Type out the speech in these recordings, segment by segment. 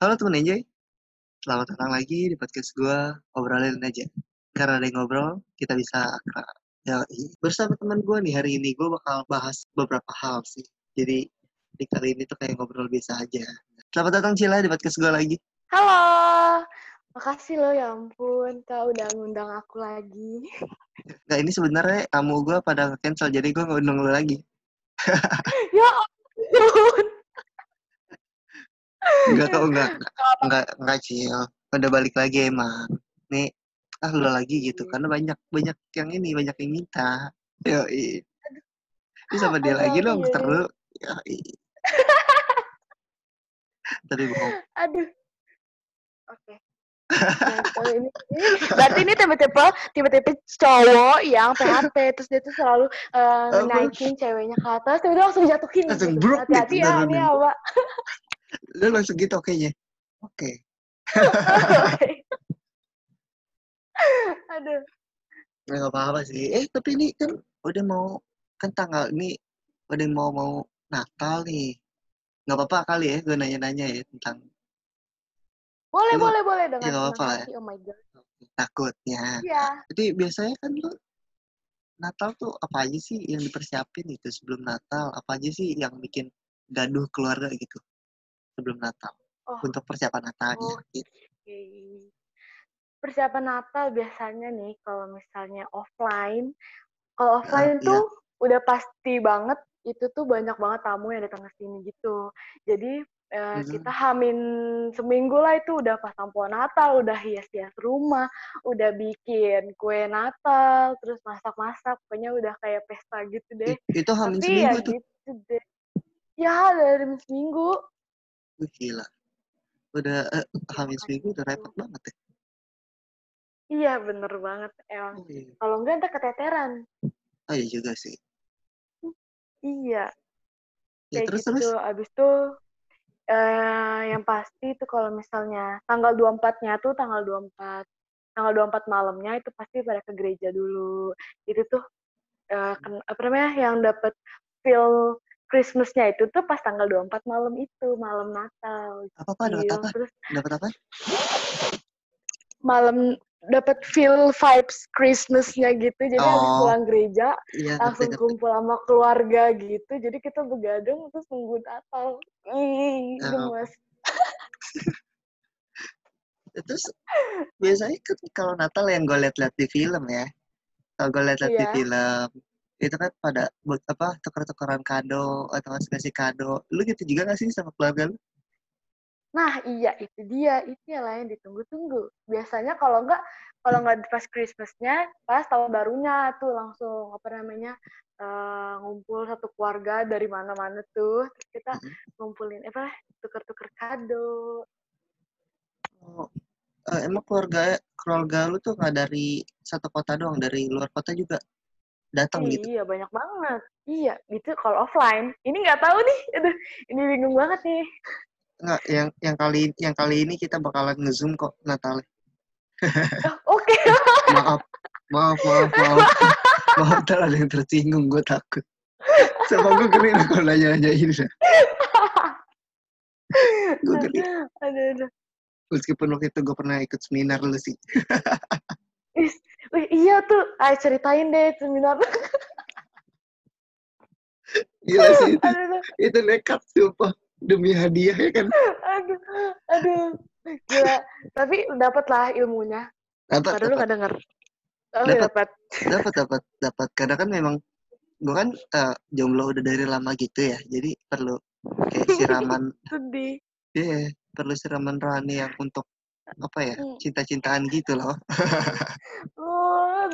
Halo temen Enjoy, selamat datang lagi di podcast gue Obrolin aja. Karena ada yang ngobrol, kita bisa akrab. Ya, bersama teman gue nih hari ini gue bakal bahas beberapa hal sih. Jadi di kali ini tuh kayak ngobrol biasa aja. Selamat datang Cila di podcast gue lagi. Halo, makasih loh ya ampun. Kau udah ngundang aku lagi. Nah ini sebenarnya tamu gue pada cancel jadi gue ngundang lu lagi. Ya ampun. Enggak kok enggak, enggak, enggak Cil Udah balik lagi emang. Nih, ah lu lagi gitu. Karena banyak, banyak yang ini, banyak yang minta. Yoi. Ini sama dia Aduh, lagi dong, iya, seru. Yoi. Tapi bohong Aduh. Oke. Ini, ini berarti ini tipe-tipe tipe-tipe cowok yang PHP terus dia tuh selalu uh, naikin ceweknya ke atas dia langsung jatuhin Langsung gitu. Hati-hati ya ini apa? Lu langsung gitu oke-nya Oke Aduh. Nggak apa-apa sih Eh tapi ini kan udah mau Kan tanggal ini Udah mau mau Natal nih Nggak apa-apa kali ya gue nanya-nanya ya tentang Boleh, Lu- boleh, boleh dengan ya, senang apa-apa hati. Oh my god. takutnya Iya. Jadi biasanya kan lu Natal tuh apa aja sih yang dipersiapin itu sebelum Natal? Apa aja sih yang bikin gaduh keluarga gitu sebelum Natal? Oh. Untuk persiapan Natalnya. Oh. gitu. Oke. Persiapan Natal biasanya nih kalau misalnya offline, kalau offline iya. tuh udah pasti banget itu tuh banyak banget tamu yang datang ke sini gitu. Jadi eh, Mhm. kita hamin seminggu lah itu udah pasang pohon Natal, udah hias-hias rumah, udah bikin kue Natal, terus masak-masak, pokoknya udah kayak pesta gitu deh. Itu Tapi seminggu ya tuh. gitu deh. Ya dari seminggu. Wih, gila. Udah eh, hamil seminggu udah repot banget ya. Iya bener banget emang. Oh iya, Kalau enggak ntar keteteran. oh, iya juga sih. Iya, Ya kayak terus gitu. terus. Abis itu eh yang pasti tuh kalau misalnya tanggal 24-nya tuh tanggal 24. Tanggal 24 malamnya itu pasti pada ke gereja dulu. Itu tuh eh, ken- apa namanya yang dapat feel Christmas-nya itu tuh pas tanggal 24 malam itu, malam Natal. Apa apa dapat Gil. apa? Terus Dapat apa? malam dapat feel vibes Christmas-nya gitu. Jadi habis Oh. pulang gereja Iya, langsung ngerti. kumpul sama keluarga gitu. Jadi kita begadang terus nunggu Natal. Ih, Oh. gemes. Terus biasanya kan kalau Natal yang gue liat-liat di film ya. Kalau gue liat-liat di Iya. film itu kan pada buat apa tuker-tukeran kado atau ngasih ngasih kado. Lu gitu juga gak sih sama keluarga lu? Nah, iya itu dia. Itu yang lain ditunggu-tunggu. Biasanya kalau enggak kalau nggak pas Christmas-nya, pas tahun barunya tuh langsung apa namanya eh, ngumpul satu keluarga dari mana-mana tuh. Terus kita ngumpulin apa tuker-tuker kado. Oh, eh, emang keluarga keluarga lu tuh nggak dari satu kota doang, dari luar kota juga datang gitu. Iya, banyak banget. Iya, gitu kalau offline. Ini nggak tahu nih. Aduh, ini bingung banget nih. Nggak, yang yang kali yang kali ini kita bakalan nge-zoom kok Natal. Oh, Oke. Maaf, maaf, maaf, maaf. maaf, ntar ada yang tersinggung, gue takut. Sama gue gini kalau nanya-nanyain. dah. Gue gini. aduh, aduh. Meskipun waktu itu gue pernah ikut seminar lu sih. Ih, wih, iya tuh. Ayo ceritain deh seminar. Gila sih itu, aduh, itu nekat sumpah. Demi hadiah ya kan. aduh, aduh. Gila. Tapi dapat lah ilmunya. Dapat, Padahal lu nggak denger. Oh, Dapat. dapat. dapat, dapat, dapat. Karena kan memang gue kan eh, jomblo udah dari lama gitu ya. Jadi perlu kayak siraman Sedih. Iya, perlu siraman rohani yang untuk apa ya, Hmm. cinta-cintaan gitu loh. Oh.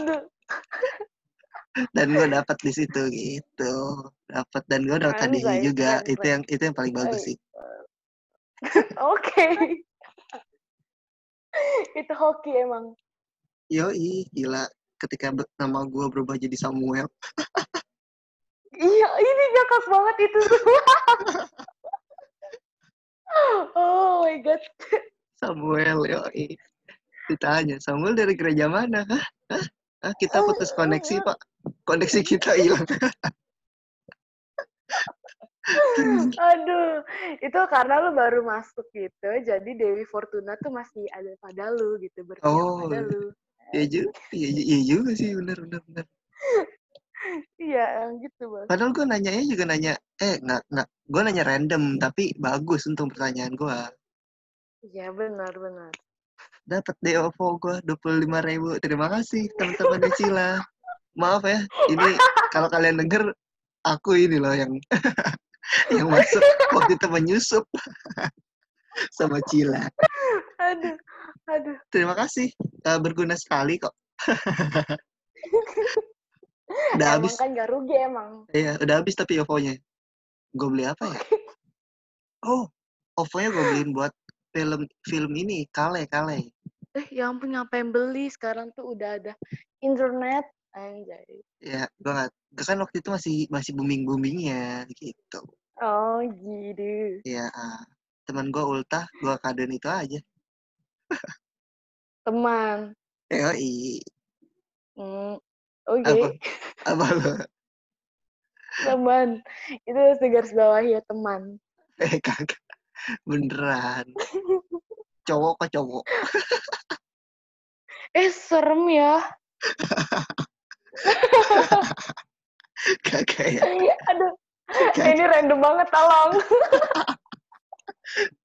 Dan gue dapat di situ gitu, dapat dan gue dapat Zai. juga. Itu yang itu yang paling bagus sih. Oke. Itu hoki emang. Yoi, gila. Ketika nama gue berubah jadi Samuel, Iya, ini ngakak banget itu semua. oh my god. Samuel, yoi. Ditanya, Samuel dari gereja mana? Hah? Hah? Hah? Kita putus koneksi, Pak. Koneksi kita hilang. Aduh, itu karena lu baru masuk gitu, jadi Dewi Fortuna tuh masih ada pada lu gitu, berpihak Oh, pada lu. iya juga, iya, iya juga sih, bener, bener, bener. Iya, gitu bang. Padahal gue nanyanya juga nanya, eh nggak nggak, gue nanya random tapi bagus untuk pertanyaan gue. Iya benar benar. Dapat deh OVO gue dua puluh lima ribu. Terima kasih teman-teman Cila. Maaf ya, ini kalau kalian denger aku ini loh yang yang masuk waktu itu menyusup sama Cila. Aduh, aduh. Terima kasih, uh, berguna sekali kok. udah habis. kan gak rugi emang. Iya, udah habis tapi OVO-nya. Gue beli apa ya? Oh, OVO-nya gue beliin buat film film ini, Kale, Kale. Eh, ya ampun ngapain beli? Sekarang tuh udah ada internet, anjay. Ya, gue nggak, gue kan waktu itu masih masih booming boomingnya gitu. Oh, gitu. Ya, teman gue ultah, gue kaden itu aja. Teman. Yoi. Hmm, Oke. Apa? Apa lo? teman. Itu segaris bawah ya teman. Eh kagak. Beneran. Cowok kok cowok. Eh, serem ya. Kagak ya. Aduh. Kagak. Ini random banget, tolong.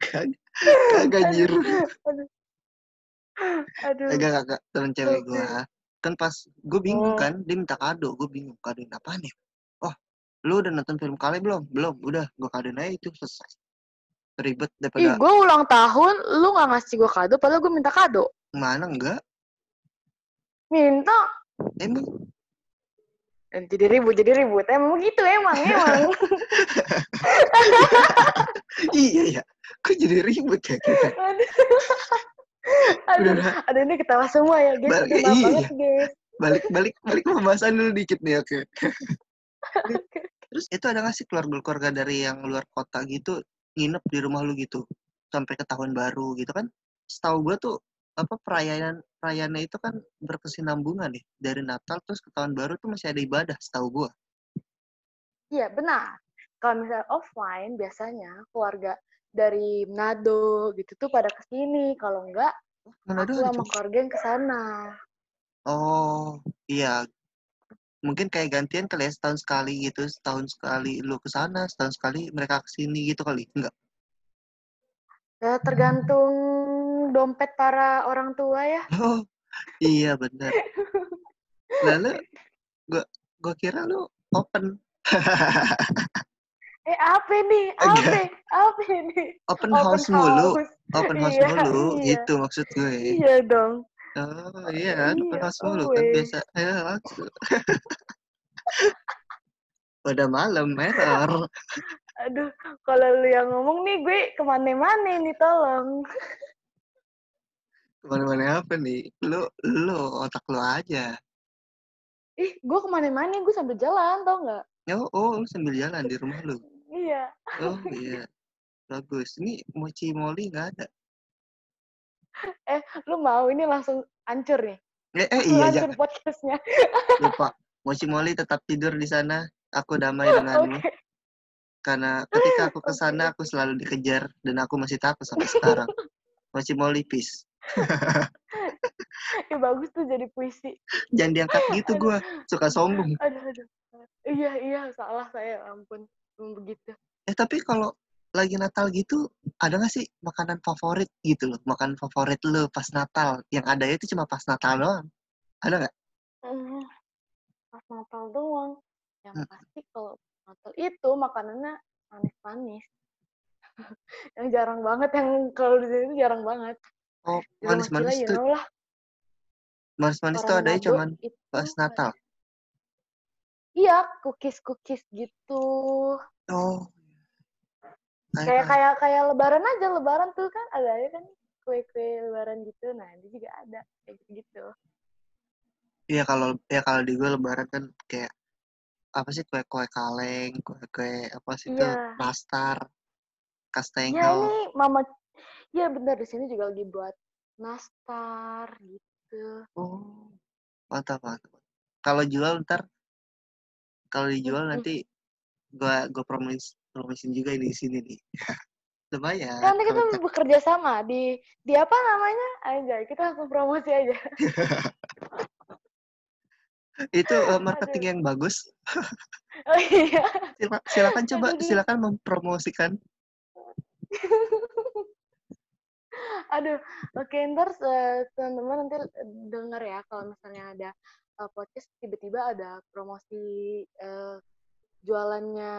Kagak. Anjir. Aduh. Aduh. Kagak kagak temen cewek gue. Kan pas gue bingung Oh. kan, dia minta kado. Gue bingung kadoin apaan ya? Oh, lu udah nonton film Kale belum? Belum. Udah, gue kadoin aja itu selesai. Ribet Ih, daripada gue ulang tahun, lu gak ngasih gue kado, padahal gue minta kado. mana enggak? Minta. Emang Dan jadi ribut, jadi ribut. Emang gitu, emang, emang. iya ya. Kok jadi ribut ya kita? aduh. aduh, aduh, ini ketawa semua ya, guys. Iya. banget, guys. balik balik balik pembahasan dulu dikit nih oke. Terus itu ada nggak sih keluarga-keluarga dari yang luar kota gitu nginep di rumah lu gitu sampai ke tahun baru gitu kan? Setahu gue tuh apa perayaan perayaannya itu kan berkesinambungan nih dari Natal terus ke tahun baru tuh masih ada ibadah setahu gue. Iya, benar. Kalau misalnya offline, biasanya keluarga dari Manado gitu tuh pada ke sini. Kalau enggak, Mana aku sama keluarga yang ke sana. Oh iya mungkin kayak gantian kali ya setahun sekali gitu setahun sekali lu ke sana setahun sekali mereka ke sini gitu kali enggak Ya, tergantung dompet para orang tua ya. oh iya benar lalu gua gua kira lu open Eh, apa nih? Apa? Apa nih? open house mulu open house Iya, mulu iya. gitu maksud gue Iya dong. Oh iya kan open Iya, house mulu kan always. biasa ya langsung udah malam error Aduh, kalau lu yang ngomong nih, gue ke mana-mana nih, tolong. ke mana-mana apa nih lu lu otak lu aja Ih, gue ke mana-mana, gue sambil jalan, tau nggak? oh, oh lu sambil jalan di rumah lu Iya. Oh iya, bagus. Ini mochi moli nggak ada. Eh, lu mau ini langsung hancur nih. Eh, eh iya hancur jangan podcastnya. lupa. Mochi moli tetap tidur di sana. Aku damai denganmu. Oke. Karena ketika aku ke sana aku selalu dikejar dan aku masih takut sampai sekarang. Mochi moli peace. Ya, bagus tuh jadi puisi. Jangan diangkat gitu gua. Suka sombong. Aduh, aduh. Iya, iya, salah saya, ampun. Emang Begitu. Eh tapi kalau lagi Natal gitu ada nggak sih makanan favorit gitu loh? Makanan favorit lu pas Natal. Yang ada itu cuma pas Natal doang. Ada nggak? Hmm, Pas Natal doang. Yang Hmm. pasti kalau Natal itu makanannya manis-manis. yang jarang banget, yang kalau di sini jarang banget. Oh, manis-manis you know lah. Manis-manis tuh adanya cuman itu pas Natal. Iya, cookies-cookies gitu. Oh. Kayak kayak kayak lebaran aja, lebaran tuh kan ada aja kan kue-kue lebaran gitu. Nah, ini juga ada kayak gitu. Iya kalau ya kalau di gue lebaran kan kayak apa sih kue-kue kaleng, kue-kue apa sih itu Iya. nastar, Ya kastengel. ini mama Iya bener di sini juga lagi buat nastar gitu. Oh, mantap mantap. Kalau jual ntar, kalau dijual nanti gue gue promise promosiin juga ini di sini nih. Lumayan. Nanti kita bekerja sama di di apa namanya? Aja, kita langsung promosi aja. itu eh, marketing yang bagus. Oh iya. Sila- silakan coba, Aduh. silakan mempromosikan. Aduh, oke ntar eh, teman-teman nanti dengar ya kalau misalnya ada eh, podcast tiba-tiba ada promosi eh, jualannya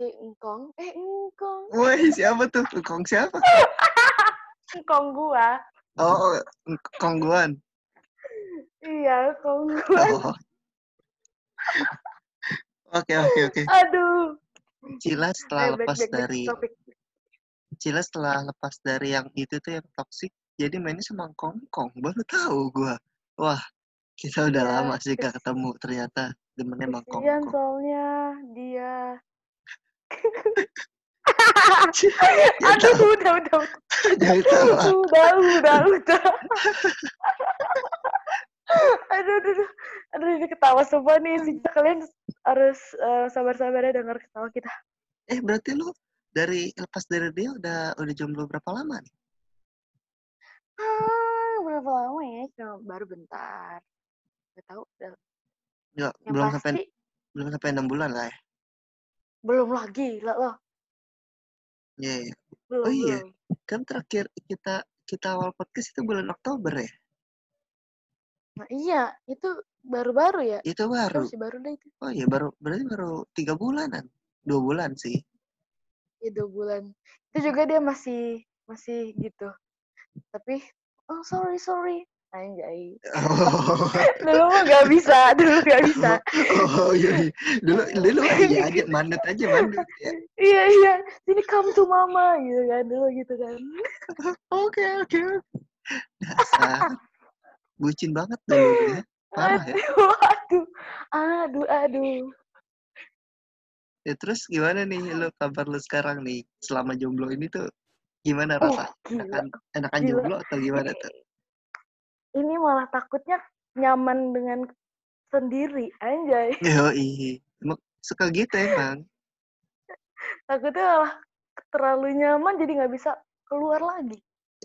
si Engkong. Eh, Engkong. Woi, siapa tuh? Kong siapa? Engkong gua. Oh, kongguan. Iya, Engkong gua. Oh. Oke, oke, oke. Aduh. Cila setelah back, lepas back, back dari topik. Cila setelah lepas dari yang itu tuh yang toxic, jadi mainnya sama Kongkong. Baru tahu gua. Wah, kita udah Iya, lama sih gak ketemu. Ternyata demennya sama Kongkong. soalnya dia. Aduh, udah, udah, udah. jangan tahu. ah. udah, udah, udah. aduh, aduh, aduh, aduh, ini ketawa semua nih. Sih, kalian harus eh, sabar-sabar ya dengar ketawa kita. Eh, berarti lu dari lepas dari dia udah udah jomblo berapa lama nih? Ah, berapa lama ya? Cuma baru bentar. Gak tahu. udah. Nggak, belum pasti sampai belum sampai enam bulan lah ya. Belum lagi lah loh. Iya, iya. Belum, Oh iya. belum. Kan terakhir kita kita awal podcast itu bulan Oktober ya. Nah, iya, itu baru-baru ya. Itu Itu baru. masih baru deh itu. Oh iya, baru berarti baru tiga bulanan. Dua bulan sih. Ya, dua bulan. Itu juga dia masih masih gitu. Tapi, oh sorry, sorry. Anjay. Oh, Dulu mah gak bisa, dulu gak bisa. oh iya, iya. Dulu dulu iya aja manut aja manut ya. Iya, iya. Sini come to mama gitu kan. Dulu gitu kan. Oke oke. Dasar. Bucin banget dulu ya. Parah ya. Aduh, aduh. Aduh. Ya terus gimana nih lu kabar lu sekarang nih selama jomblo ini tuh gimana Oh, rasa? gila. Enakan, enakan Gila. jomblo atau gimana tuh? Ini malah takutnya nyaman dengan sendiri. Anjay. Yo Emang suka gitu emang. Takutnya malah terlalu nyaman jadi nggak bisa keluar lagi.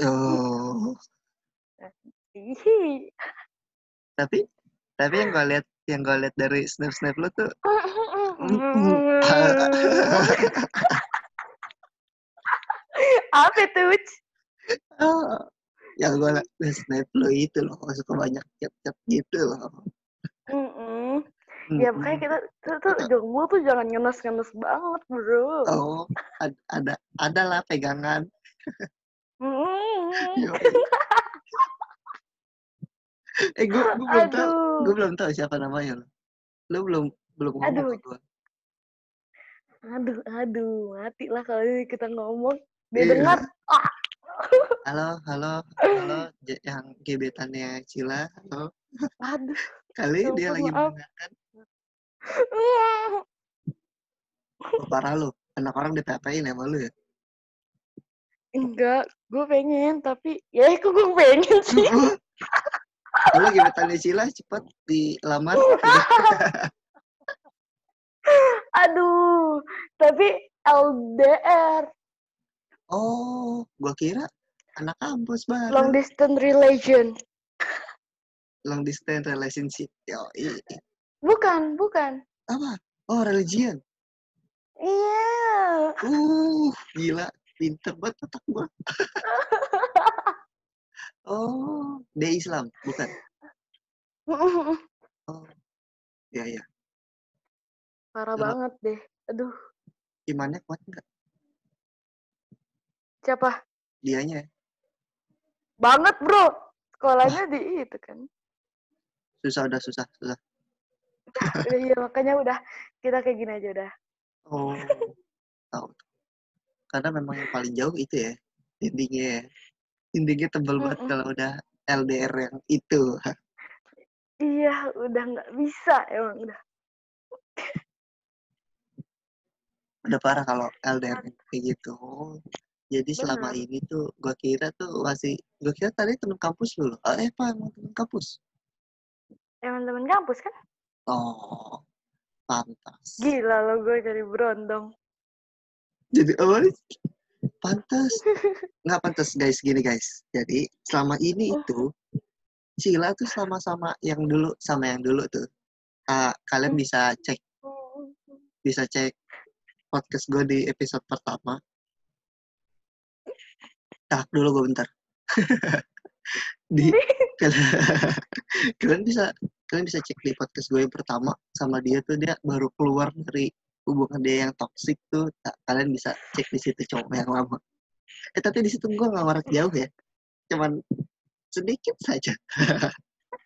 Oh, Ih. tapi tapi yang gue lihat yang gue lihat dari snap snap lu tuh Apa? Uc? yang gue snap lu itu loh suka banyak chat gitu loh. Mm-mm. Ya Mm-mm. makanya kita tuh, tuh jomblo tuh jangan ngenes-ngenes banget bro. Oh, ad- ada ada lah pegangan. Mm-mm. Yo. eh gue gue belum tahu gue belum tahu siapa namanya lo. Lo belum belum ngomong Aduh. ke gue. aduh, aduh, mati lah kalau ini kita ngomong. Dia Iya. dengar, ah, Halo, halo, halo, yang gebetannya Cila. Halo. aduh. Kali dia Ampun, lagi mendengarkan. Oh, parah lo. Anak orang di-PHP-in sama lu ya. Enggak, gue pengen, tapi ya kok gue pengen sih. Halo gebetannya Cila, cepet dilamar. Aduh, tapi LDR, Oh, gua kira anak kampus baru. long distance relation. long distance relationship. Yo, Bukan, bukan. apa? Oh, religion. Iya. Uh, gila, pinter banget otak gua. oh, dia Islam, bukan? Oh, ya ya. Parah Kenapa? banget deh. Aduh, Imannya kuat nggak? Siapa? Dianya. Banget, bro. Sekolahnya di itu kan. Susah udah susah susah. Udah, iya, makanya udah kita kayak gini aja udah. Oh, tahu. Karena memang yang paling jauh itu ya, dindingnya. ya. Dindingnya tebel banget Mm-mm. kalau udah LDR yang itu. Iya, udah nggak bisa emang udah. Udah parah kalau LDR kayak gitu. Oh, Jadi selama ini tuh gua kira tuh masih gua kira tadi temen kampus lu loh. Oh, eh, apa emang temen kampus? Emang temen kampus kan? Oh, pantas. Gila lo gue jadi berondong. jadi awalnya pantas nggak pantas guys gini guys jadi selama ini itu Cila tuh sama-sama yang dulu sama yang dulu tuh Ah, kalian bisa cek bisa cek podcast gue di episode pertama tak dulu gue bentar. Di kalian, kalian bisa kalian bisa cek di podcast gue yang pertama sama dia tuh dia baru keluar dari hubungan dia yang toxic tuh. Tak, kalian bisa cek di situ cowok yang lama. Eh tapi di situ gue nggak marah jauh ya. Cuman sedikit saja.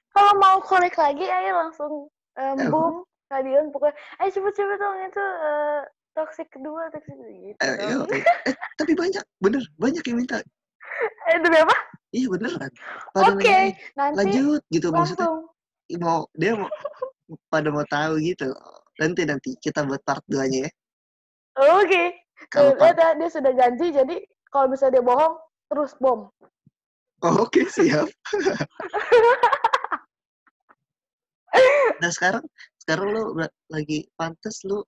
Kalau mau korek lagi, ayo langsung um, Eh, boom kalian pokoknya. Ayo cepet-cepet dong itu eh, toxic kedua, toxic gitu. Eh, dong. eh, eh, tapi banyak bener banyak yang minta Eh, demi apa? iya beneran pada Oke, nanyain, nanti lanjut gitu maksudnya langsung. mau dia mau pada mau tahu gitu nanti nanti kita buat part 2 nya ya Oke. kalau Tuh, part ya, dia sudah janji, jadi kalau misalnya dia bohong, terus bom. oh, oke siap nah sekarang sekarang lu lagi pantas lu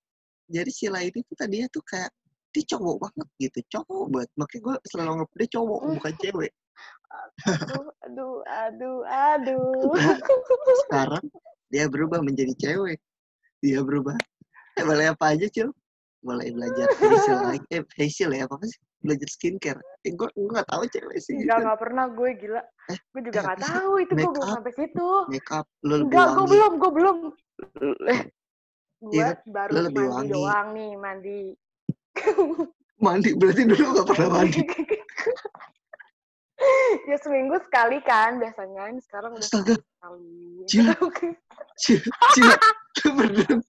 jadi si ini tuh tadinya tuh kayak dia cowok banget gitu cowok banget makanya gue selalu anggap dia cowok bukan cewek Aduh, aduh, aduh, aduh. Nah, sekarang dia berubah menjadi cewek dia berubah eh, boleh apa aja cil mulai belajar facial lagi eh facial ya apa sih belajar skincare eh, gue gue nggak tahu cewek sih Enggak, gitu. nggak pernah gue gila. Eh, Gue juga eh, nggak apa sih? tahu itu gue belum sampai situ. make up lu lebih Enggak, gue belum, gue belum. Eh, gue Iya, baru lo lebih mandi wangi. doang nih, mandi. mandi berarti dulu gak pernah mandi ya seminggu sekali kan biasanya. Ini sekarang udah astaga sekali. Cila. Cila, Cila, beneran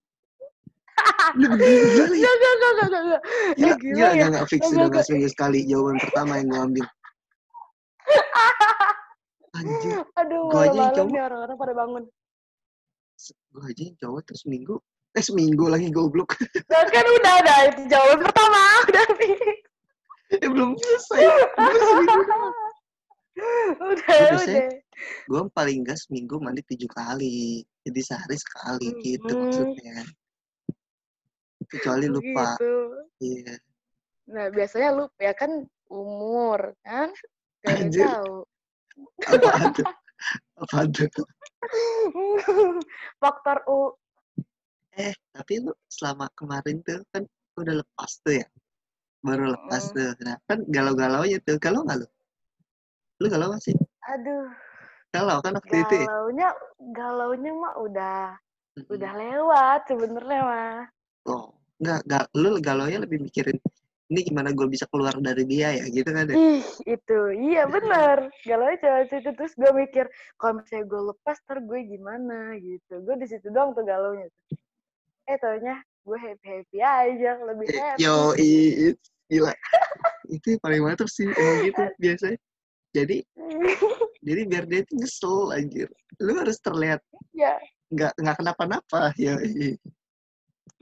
lu beneran Enggak, enggak, enggak, enggak, enggak. gila, gila gila, ya. gak, gak fix Enggak, udah gak enggak. seminggu sekali jawaban pertama yang gue ambil anjir Aduh, cowok. nih orang-orang pada bangun. gue aja yang cowok tuh seminggu eh seminggu lagi goblok Nah, kan udah ada itu jawaban pertama, udah fix. eh belum selesai. Udah, udah. gue paling gak seminggu mandi tujuh kali jadi sehari sekali gitu Mhm. maksudnya kecuali lupa Gitu. iya Nah, biasanya lu ya kan umur kan? Gak ada tahu. apaan tuh apaan tuh Faktor U. Eh, tapi lu selama kemarin tuh kan udah lepas tuh ya. Baru lepas Mm. tuh. Nah, kan galau-galaunya tuh. Galau nggak lu? Lu galau gak sih? Aduh, Galau kan waktu itu ya? galaunya galaunya mah udah Mm-mm. udah lewat sebenarnya mah. Oh, enggak, enggak. Lu galaunya lebih mikirin ini gimana gue bisa keluar dari dia ya gitu kan ya? Ih, itu. Iya, bener. Galaunya cuma situ. Terus gue mikir, kalau misalnya gue lepas, ntar gue gimana gitu. Gue di situ doang tuh galaunya. Eh, taunya gue happy-happy aja. Lebih Eh, happy. Yo, i- gila. itu paling mantap sih emang gitu biasanya. Jadi, jadi biar dia tuh nyesel anjir. Lu harus terlihat ya, nggak nggak kenapa-napa ya. i.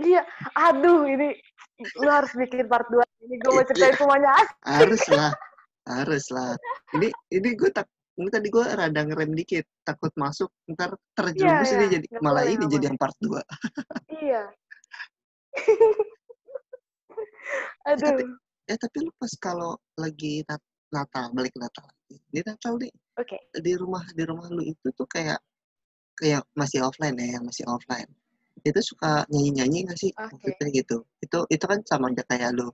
iya. Aduh, ini lu harus bikin part 2. Ini gue mau ceritain semuanya. harus lah harus lah ini ini gue tak ini tadi gue rada ngerem dikit takut masuk ntar terjerumus Iya, ini iya. jadi Nggak malah boleh, ini jadi yang part 2 Iya. Aduh. eh tapi lu pas kalau lagi nat Natal balik Natal di Natal nih Oke. di rumah di rumah lu itu tuh kayak kayak masih offline ya yang masih offline itu suka nyanyi nyanyi nggak sih maksudnya gitu itu itu kan sama aja kayak lu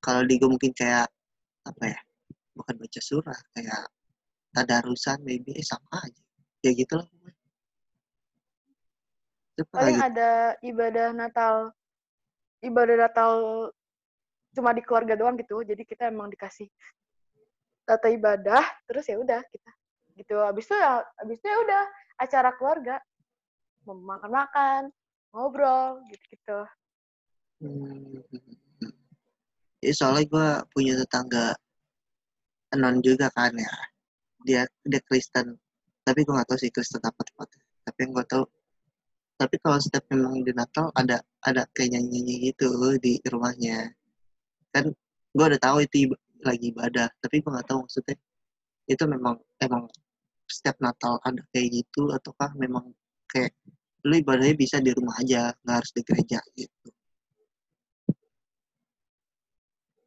kalau di gue mungkin kayak apa ya bukan baca surah kayak tadarusan maybe eh, sama aja ya gitu lah pokoknya. Itu apa Paling lagi? ada ibadah Natal. Ibadah Natal cuma di keluarga doang gitu. Jadi kita emang dikasih tata ibadah, terus ya udah kita gitu. Habis itu ya habis itu ya udah acara keluarga. Makan-makan, ngobrol gitu-gitu. Hmm. Ya, soalnya gue punya tetangga non juga kan ya. Dia dia Kristen. Tapi gue gak tahu sih Kristen apa tepatnya. Tapi yang gue tahu. Tapi kalau setiap memang di Natal ada ada kayak nyanyi-nyanyi gitu di rumahnya. Kan gue udah tahu itu lagi ibadah. Tapi gue gak tahu maksudnya itu memang emang setiap Natal ada kayak gitu ataukah memang kayak lu ibadahnya bisa di rumah aja nggak harus di gereja gitu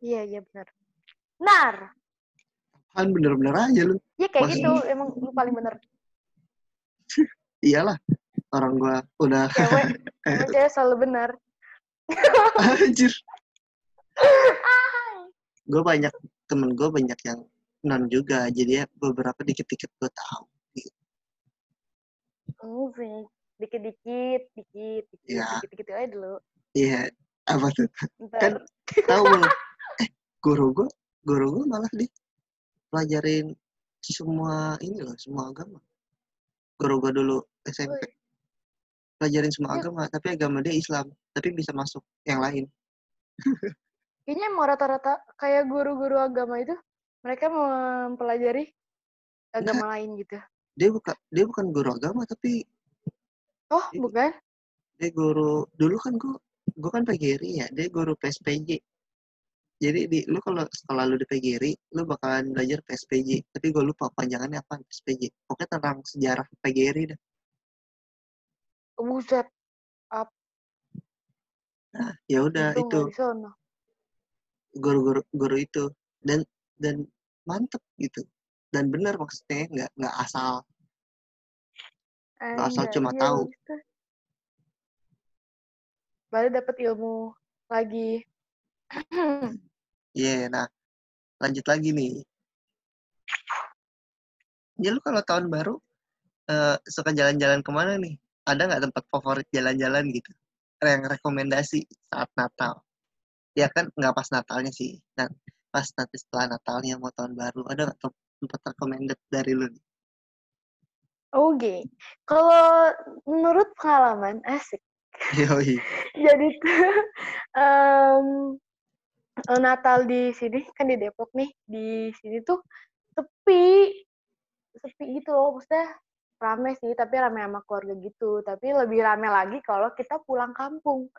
Iya, iya benar. Benar. Kan bener-bener aja lu. Iya kayak gitu, emang lu paling bener. Iyalah. Orang gua udah Cewek, emang cewek selalu benar. anjir. Gue banyak temen gue banyak yang non juga, jadi ya beberapa dikit-dikit gue tahu. Sih. Dikit-dikit, dikit, dikit, Iya. dikit-dikit aja dulu. Iya, apa tuh? Ntar, Kan tahu. Eh, guru gue, guru gue malah dia pelajarin semua ini loh, semua agama. Guru gue dulu SMP pelajarin semua Iya. agama, tapi agama dia Islam, tapi bisa masuk yang lain. kayaknya emang rata-rata kayak guru-guru agama itu, mereka mempelajari agama lain gitu. Dia bukan dia bukan guru agama, tapi Oh, Iya. bukan? dia guru dulu kan gue gue kan PGRI ya, dia guru PSPJ. Jadi di lu kalau sekolah lu di PGRI, lu bakalan belajar PSPJ, tapi gue lupa panjangannya apa PSPJ. Pokoknya tentang sejarah PGRI dah. Buset, Nah, ya udah itu. guru-guru guru itu. Dan dan mantep gitu. Dan benar maksudnya nggak nggak asal. Nggak asal Anjay, cuma iya, tahu. Baru dapat ilmu lagi. Iya, nah lanjut lagi nih. Ya lu kalau tahun baru eh, suka jalan-jalan ke mana nih? Ada nggak tempat favorit jalan-jalan gitu? Yang rekomendasi saat Natal? Ya kan nggak pas Natalnya sih. Nah, pas nanti setelah Natalnya mau tahun baru, ada nggak tem- tempat recommended dari lu? nih? Oke, kalau menurut pengalaman asik. Yoi. Jadi tuh em, Natal di sini kan di Depok nih, di sini tuh sepi, sepi gitu loh. Maksudnya rame sih, tapi rame sama keluarga gitu. Tapi lebih rame lagi kalau kita pulang kampung.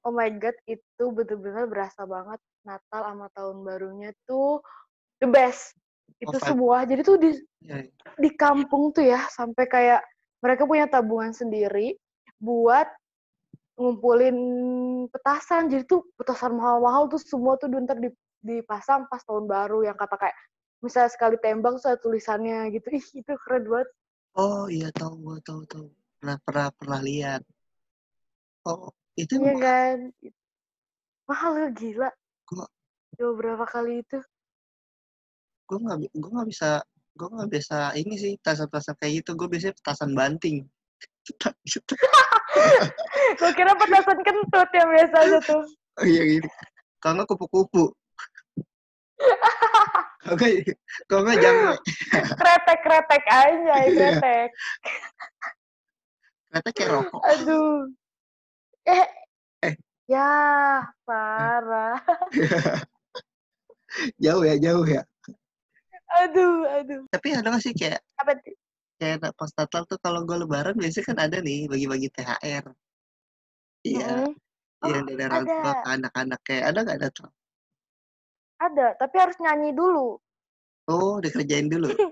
Oh my god, itu bener-bener berasa banget Natal sama tahun barunya tuh the best. Itu vibe. semua. Jadi tuh di Ya, di kampung tuh ya sampai kayak mereka punya tabungan sendiri buat ngumpulin petasan. Jadi tuh petasan mahal-mahal tuh semua tuh ntar di- dipasang pas tahun baru. Yang kata kayak misalnya sekali tembak tuh ada tulisannya gitu. Ih itu keren banget. Oh iya tahu gua tahu tahu. Pernah pernah pernah lihat. Oh itu iya emang kan? Mahal ya gila. Gua- coba berapa kali itu? Gue nggak gua nggak bisa gue nggak biasa ini sih tasan-tasan kayak gitu. Gue biasanya petasan banting. gue kira petasan kentut yang biasanya tuh. Oh iya gini kalau nggak kupu-kupu. Kalau nggak kalau nggak jangan kretek-kretek aja Iya. kretek. Ternyata kayak rokok. Aduh. Eh. Eh. ya parah. Jauh ya jauh ya. Aduh aduh. Tapi ada nggak sih kayak apa tuh kayak pas Natal tuh kalau gue lebaran biasanya kan ada nih bagi-bagi THR iya Mm-mm. Oh, yang dari orang tua ada. ke anak-anak kayak ada nggak ada tuh ada tapi harus nyanyi dulu oh dikerjain dulu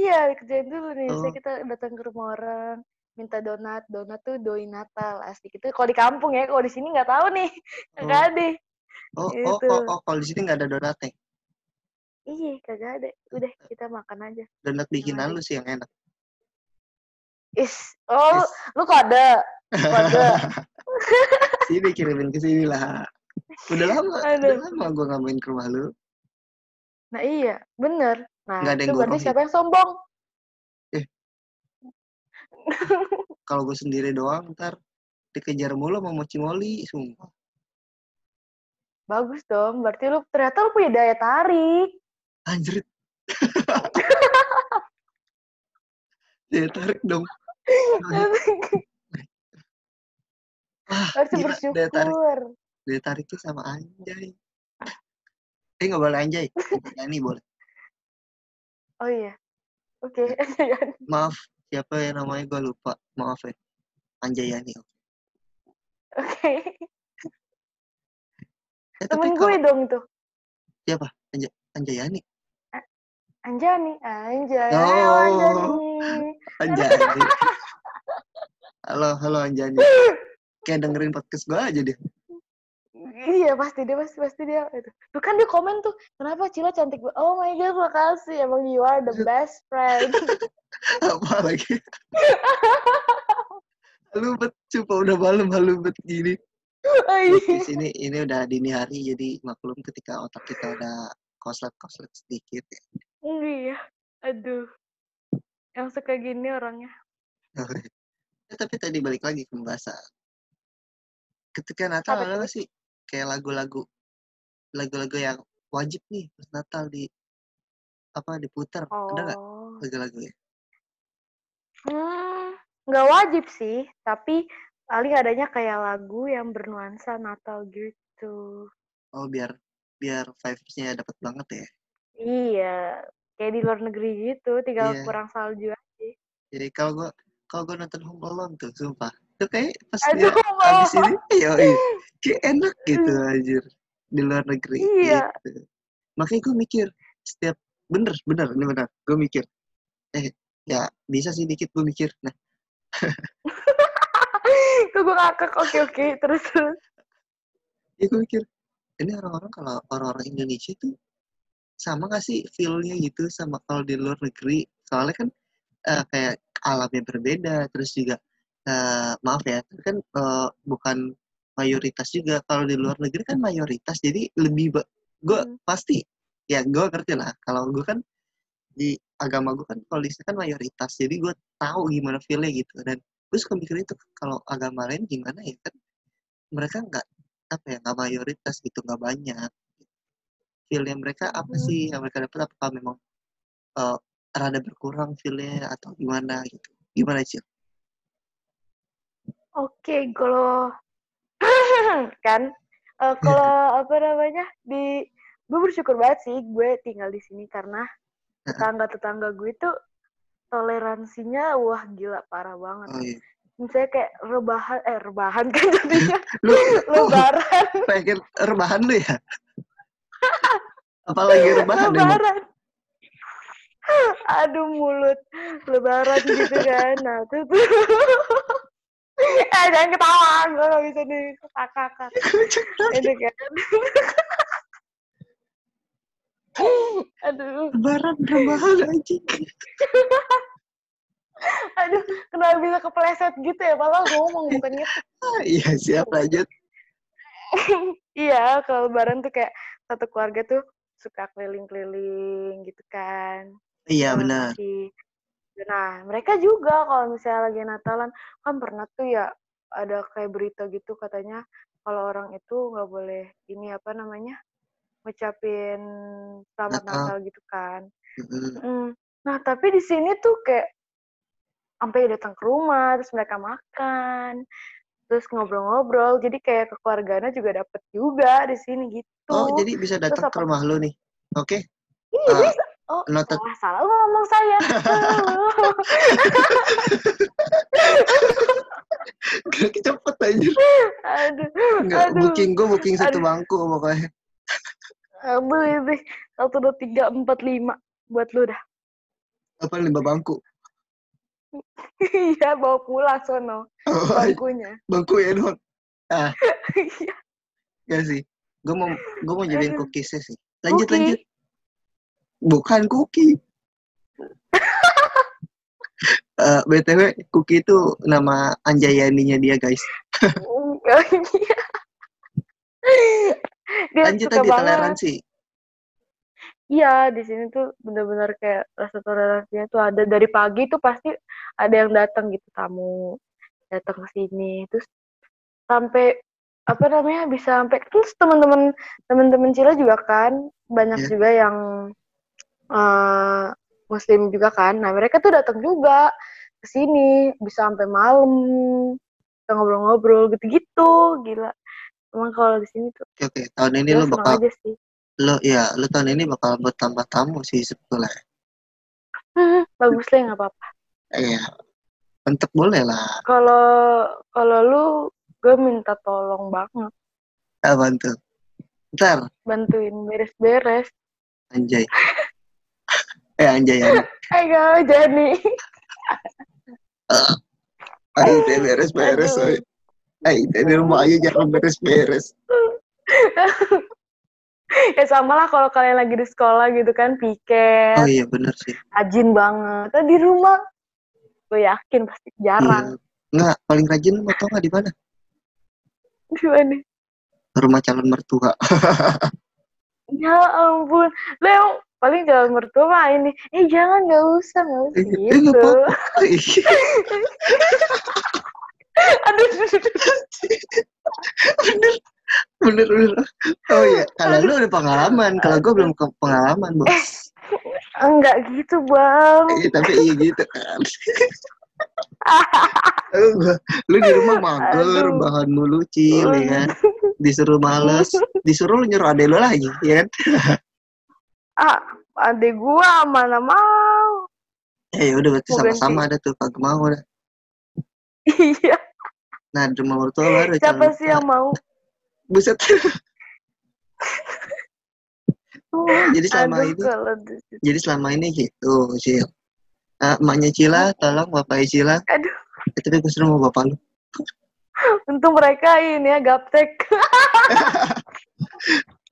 iya kerjain dulu nih Oh. Misalnya kita datang ke rumah orang minta donat donat tuh doi Natal asik itu kalau di kampung ya kalau di sini nggak tahu nih Oh. nggak ada oh oh Itu. oh, oh kalau di sini nggak ada donatnya iya kagak ada. Udah kita makan aja. Donat bikinan lu sih yang enak. Is oh Is. lu kode. Kode. Sini kirimin ke sini lah. Udah lama Aduh. udah lama gue nggak main ke rumah lu. Nah iya bener. Nah Nggak ada yang itu berarti siapa yang sombong? Kalau gue sendiri doang ntar dikejar mulu sama mochi moli sumpah. Bagus dong berarti lu ternyata lu punya daya tarik anjrit ya tarik dong. Ah harus gila daya tarik. Bersyukur daya tarik tuh sama anjay. Eh nggak boleh anjay. Ini boleh oh iya. Oke. Maaf siapa yang namanya? Gue lupa. Maaf ya. Anjayani oke. Eh, tapi temen kalau gue dong tuh. Anjayani Anjani Anjay Oh. Ayo, Anjani. Anjani. Halo halo Anjani. Kayak dengerin podcast gue aja deh. Iya pasti dia pasti pasti dia itu tuh kan dia komen tuh kenapa Cila cantik banget oh my god makasih. Emang you are the best friend. Apa lagi? Halu bet coba udah malam halu bet gini. Oh, iya. di sini ini udah dini hari jadi maklum ketika otak kita udah koslet koslet sedikit ya iya aduh. Yang suka gini orangnya. Ya, tapi tadi balik lagi ke pembahasan ketika Natal Apa sih kayak lagu-lagu lagu-lagu yang wajib nih pas Natal di apa diputar. Ada nggak oh. lagu-lagu ya hmm nggak wajib sih tapi paling adanya kayak lagu yang bernuansa Natal gitu. Oh biar biar vibes-nya dapat banget ya iya kayak di luar negeri gitu tinggal Iya. kurang salju aja jadi kalau gua kalau gua nonton Home Alone tuh sumpah itu kayak pas aduh dia habis ini iya kayak enak gitu anjir di luar negeri Iya. gitu. makanya gue mikir setiap bener bener ini bener gue mikir eh ya bisa sih dikit gue mikir nah kok gue ngakak oke oke terus terus ya gue mikir ini orang-orang kalau orang-orang Indonesia tuh sama gak sih feel-nya gitu sama kalau di luar negeri? Soalnya kan eh, kayak alamnya berbeda terus juga eh, maaf ya kan eh, bukan mayoritas juga. Kalau di luar negeri kan mayoritas jadi lebih gue Hmm. pasti ya gue ngerti lah. Kalau gue kan di agama gue kan kalau di kan mayoritas jadi gue tahu gimana feelnya gitu. Dan gue suka mikir itu kalau agama lain gimana ya kan mereka nggak apa ya nggak mayoritas gitu nggak banyak feelnya mereka apa Hmm. sih yang mereka dapat apakah memang eh, rada berkurang feelnya atau gimana gitu? Gimana sih Oke, kalau kan eh, kalau apa namanya di gue bersyukur banget sih gue tinggal di sini karena tetangga-tetangga gue itu toleransinya wah gila parah banget. oh iya. Misalnya kayak rebahan eh rebahan kan jadinya. lu lebaran, pengen rebahan lu ya apalagi rebahan emang lebaran. Aduh mulut lebaran gitu kan. Nah, tuh tuh. eh jangan ketawa, gue gak bisa dikakak. Itu kan. Aduh, lebaran rebahan anjing aduh, kenapa bisa kepleset gitu ya? Padahal ngomong bukan gitu. Ah, iya siap lanjut iya, kalau lebaran tuh kayak satu keluarga tuh suka keliling-keliling gitu kan. iya benar Nah, mereka juga kalau misalnya lagi Natalan, kan pernah tuh ya ada kayak berita gitu katanya kalau orang itu nggak boleh ini apa namanya ngucapin selamat Natal. Natal gitu kan. Mm. Nah, tapi di sini tuh kayak sampai datang ke rumah, terus mereka makan, terus ngobrol-ngobrol. Jadi kayak kekeluargaannya juga dapet juga di sini gitu. oh jadi bisa datang ke rumah lu nih oke Iya, Ah, bisa. Oh, noted. salah, salah ngomong saya. Gak cepet anjir Aduh, Enggak, aduh. booking gue booking satu Aduh. bangku pokoknya. Boleh deh. Satu, dua, tiga, empat, lima. Buat lu dah. Apa lima bangku? Iya, bawa pulang sono. Oh, Bangkunya. bangku ya doang. Iya. Gak sih. Gue mau gue mau jadiin cookiesnya sih. Lanjut Cookie. lanjut. Bukan cookie. Eh, BTW, Cookie itu nama Anjayaninya dia, guys. Iya. Dia Lanjut tadi banget. toleransi. Iya, di sini tuh bener-bener kayak rasa toleransinya tuh ada dari pagi tuh pasti ada yang datang gitu tamu datang ke sini terus sampai apa namanya bisa sampai terus teman-teman teman-teman Cila juga kan banyak Iya. juga yang eh, muslim juga kan. Nah, mereka tuh datang juga ke sini bisa sampai malam kita ngobrol-ngobrol gitu-gitu gila. Emang kalau di sini tuh Oke, oke. Tahun ini gila lo bakal aja sih. Lo ya, lo tahun ini bakal bertambah tamu sih sebetulnya. Bagus lah nggak apa-apa. Iya. Mantep boleh lah. Kalau kalau lu gue minta tolong banget bantu. Ntar, bantuin beres-beres. anjay. eh, anjay, anjay. Ayo Jani. Ayo, teh beres-beres. Ayo, teh di rumah aja jangan beres-beres. ya sama lah kalau kalian lagi di sekolah gitu kan piket. Oh iya bener sih. rajin banget. Tapi di rumah gue yakin pasti jarang. Iya. Nggak, paling rajin mau tau nggak di mana? gimana Rumah calon mertua. ya ampun. Lo emang paling jalan mertua mah ini. Eh jangan nggak usah nggak usah. Eh, eh, gitu. apa-apa. aduh bener, bener. Oh iya, kalau lu ada pengalaman, kalau gue belum ke pengalaman, Eh, bos. enggak gitu bang Eh, tapi iya gitu kan. Lu di rumah mager, bahan mulu cil, ya kan? Disuruh males, disuruh lu nyuruh adek lu lagi, ya kan? ah adek gua mana mau Eh, ya udah berarti sama-sama ada tuh, kagak mau dah. iya Nah, rumah mertua baru. siapa sih yang mau Buset. Oh, jadi selama aduh ini jadi selama ini gitu Cil. Ah, emaknya Cila tolong bapaknya Cila. Aduh. Eh, tapi gue mau bapak lu. Untung mereka ini ya gaptek.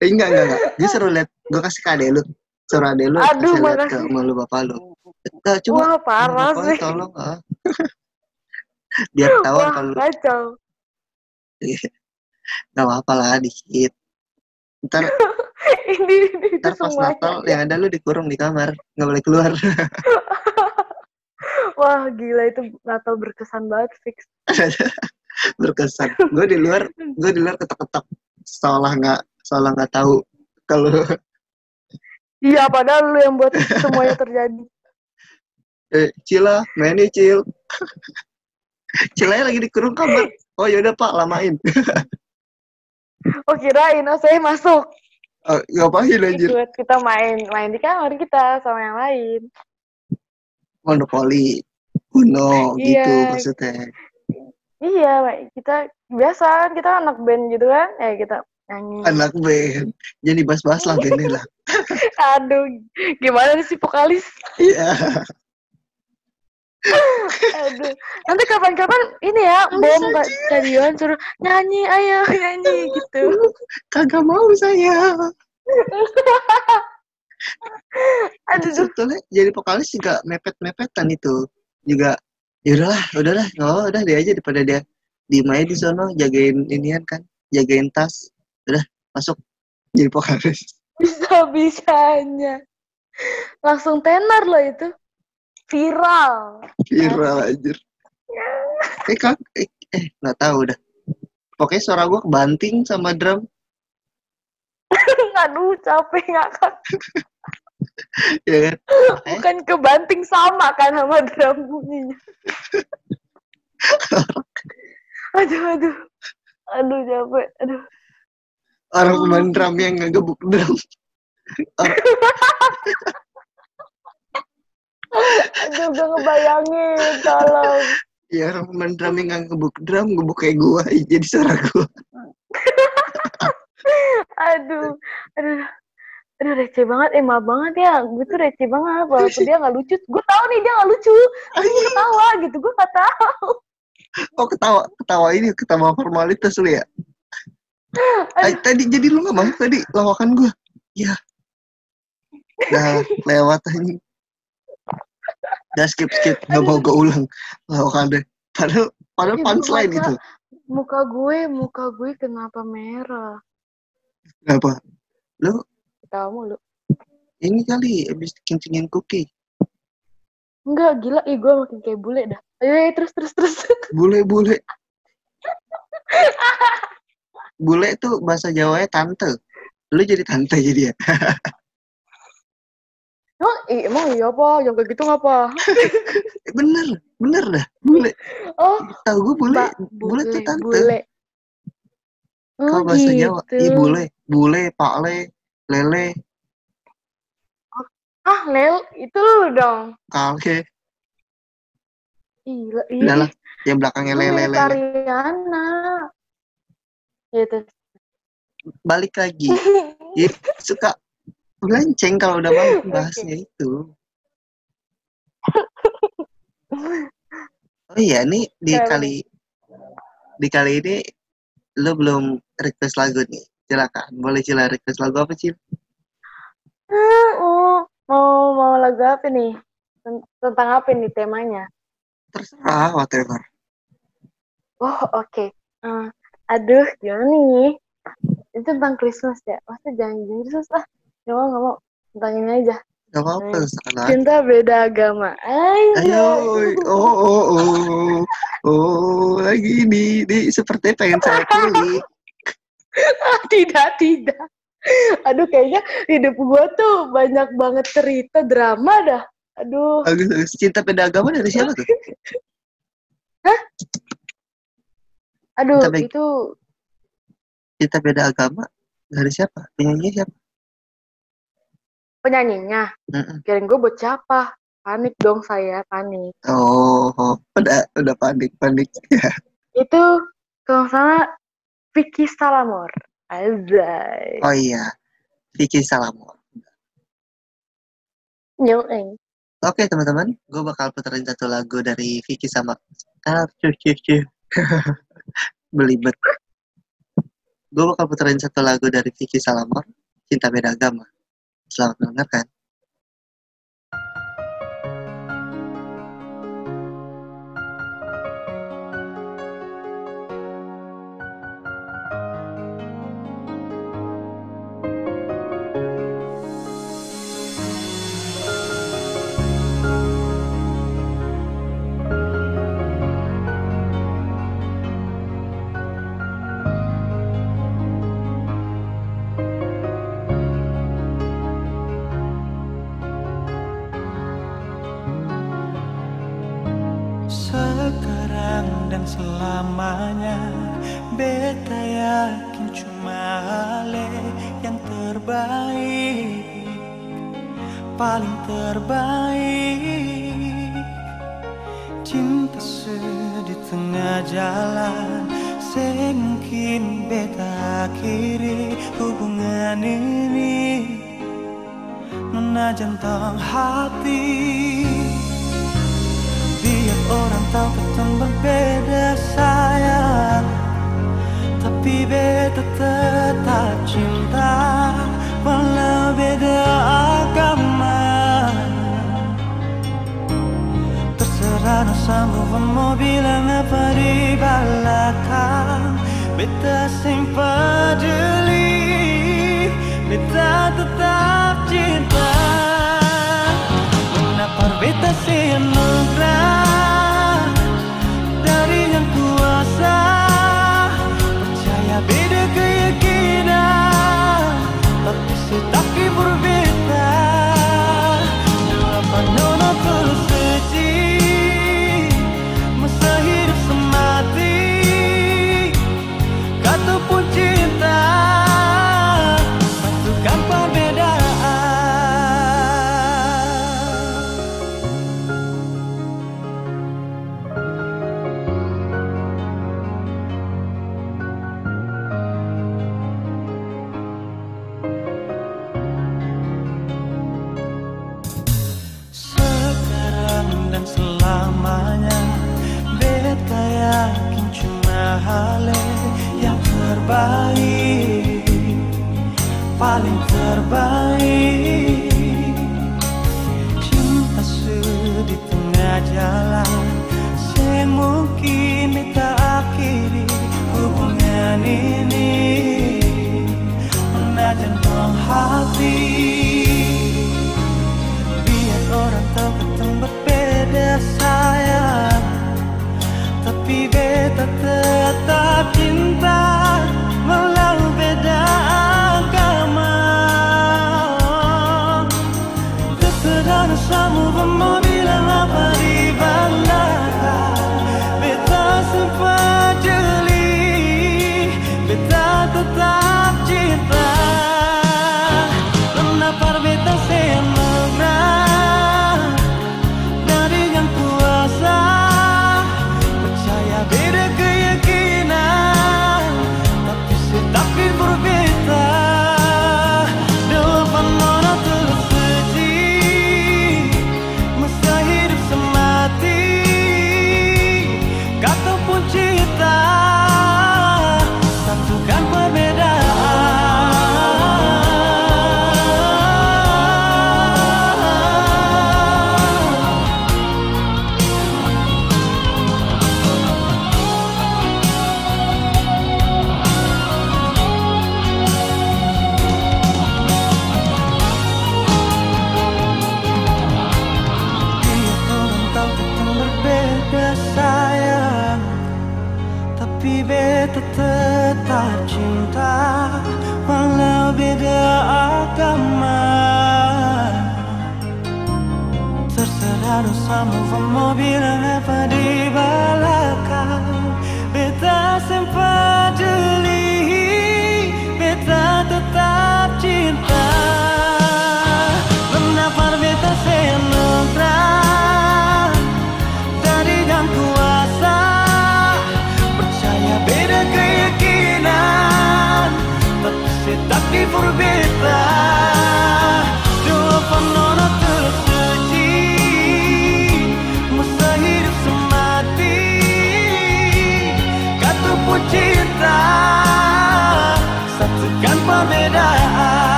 Eh, enggak enggak enggak. Dia suruh lihat gue kasih ke adek lu. Suruh adek lu Aduh, kasih lihat ke makasih. emak lu bapak lu. Eh, coba wah parah bapaknya sih. tolong ah. biar wah kalau kacau nggak apa lah dikit. Ntar ini, ini ntar pas semuanya Natal yang ada lu dikurung di kamar nggak boleh keluar. Wah gila itu Natal berkesan banget fix. Berkesan. Gue di luar gue di luar ketok-ketok. Seolah nggak seolah nggak tahu kalau iya padahal lu yang buat semuanya terjadi. Eh Cila main nih Cil Cilanya lagi dikurung kamar. Oh yaudah pak lamain oh kirain oh saya masuk. Oh, ngapain anjir? Ikut kita main main di kamar kita sama yang lain. Monopoli. Uno gitu Iya. maksudnya. Iya kita biasa kan kita anak band gitu kan. Ya kita nyanyi. Anak band. Jadi bahas-bahas lah bandnya lah. Aduh gimana nih si vokalis? Iya aduh. Nanti kapan-kapan ini ya bom stadion suruh nyanyi ayo nyanyi gitu. kagak mau saya. Aduh duh. sebetulnya jadi vokalis juga mepet-mepetan itu. Juga ya udahlah udahlah oh udah dia aja daripada dia di aja di sono jagain inian kan jagain tas udah masuk jadi vokalis. Bisa bisanya langsung tenar loh itu viral. Viral anjir. Eh kak eh, eh nggak tahu dah. Pokoknya suara gua kebanting sama drum. Aduh capek ngakak ya kan? Eh? Bukan kebanting sama kan sama drum bunyinya. Aduh aduh. Aduh capek aduh. Orang pemain drum yang ngegebuk drum. Orang- aduh gue ngebayangin tolong. Ya orang pemain drum yang ngegebuk drum ngebuk kayak gua jadi suara gua. Aduh aduh aduh receh banget eh maaf banget ya gue tuh receh banget walaupun dia nggak lucu gue tahu nih dia nggak lucu tapi gue ketawa gitu gue nggak tahu. Oh ketawa ketawa ini ketawa formalitas lu ya? Ay, tadi jadi lu nggak mau tadi lawakan gua. Ya Dah lewat aja. Dah skip skip nggak mau gue ulang lawakan deh. Padahal padahal Ibu, punchline masa- itu. muka gue muka gue kenapa merah Kenapa? Lu kamu lu ini kali habis kencingin cookie. enggak gila ih gue makin kayak bule dah ayo, ayo terus terus terus Bule bule. Bule tuh bahasa Jawanya tante. Lu jadi tante jadi ya. oh ih, emang iya apa yang kayak gitu ngapa? Eh, bener bener dah. Bule. oh. Tahu gue bule Mbak, bule tuh tante. bule oh Kalau bahasa gitu Jawa, iya bule, bule, pak le, lele, ah lel itu lu dong. Kale, Gila, udah ih. lah, yang belakangnya lele, lele. Ariana. Gitu. Balik lagi, Iya, suka melenceng kalau udah mau bahasnya itu. Oh iya, nih di Kali. kali di kali ini lu belum request lagu nih. silakan. Boleh Cila request lagu apa Cil? Hmm, mau mau mau lagu apa nih? Ten- Tentang apa nih temanya? Terserah, whatever. Oh oke. Eh, aduh gimana nih? Itu tentang Christmas ya? Masa jangan jangan Christmas lah. Gak mau gak mau. Tentang ini aja. Gak apa-apa, Hmm. terserah lah. Cinta beda agama. Ayo. Ayo, oh, oh, oh, oh, lagi ini, ini seperti pengen saya kulik. tidak tidak. Aduh kayaknya hidup gua tuh banyak banget cerita drama dah. Aduh. Bagus, bagus. Cinta beda agama dari siapa tuh? Aduh Tapi- itu Cinta beda agama dari siapa? Penyanyi siapa? Penyanyinya. Mm-mm. Kirain gue buat siapa? Panik dong saya, panik. Oh, udah, udah panik, panik. Itu kalau salah Vicky Salamor. Azai. Oh iya, Vicky Salamor. Nyueng. Oke teman-teman, gue bakal puterin satu lagu dari Vicky sama ah cuy cuy cuy belibet. Gue bakal puterin satu lagu dari Vicky Salamor, Cinta Beda Agama. Selamat mendengarkan. Dan selamanya Beta yakin cuma Ale yang terbaik Paling terbaik. Cinta sedih tengah jalan Semungkin beta akhiri hubungan ini. Jantung hati orang tahu ketemu berbeda sayang. Tapi beta tetap cinta Walau beda agama. Terserah sanggup mau bilang apa di belakang. Beta sing peduli Beta tetap cinta. Kenapa beta sih anugerah Terserah dosa move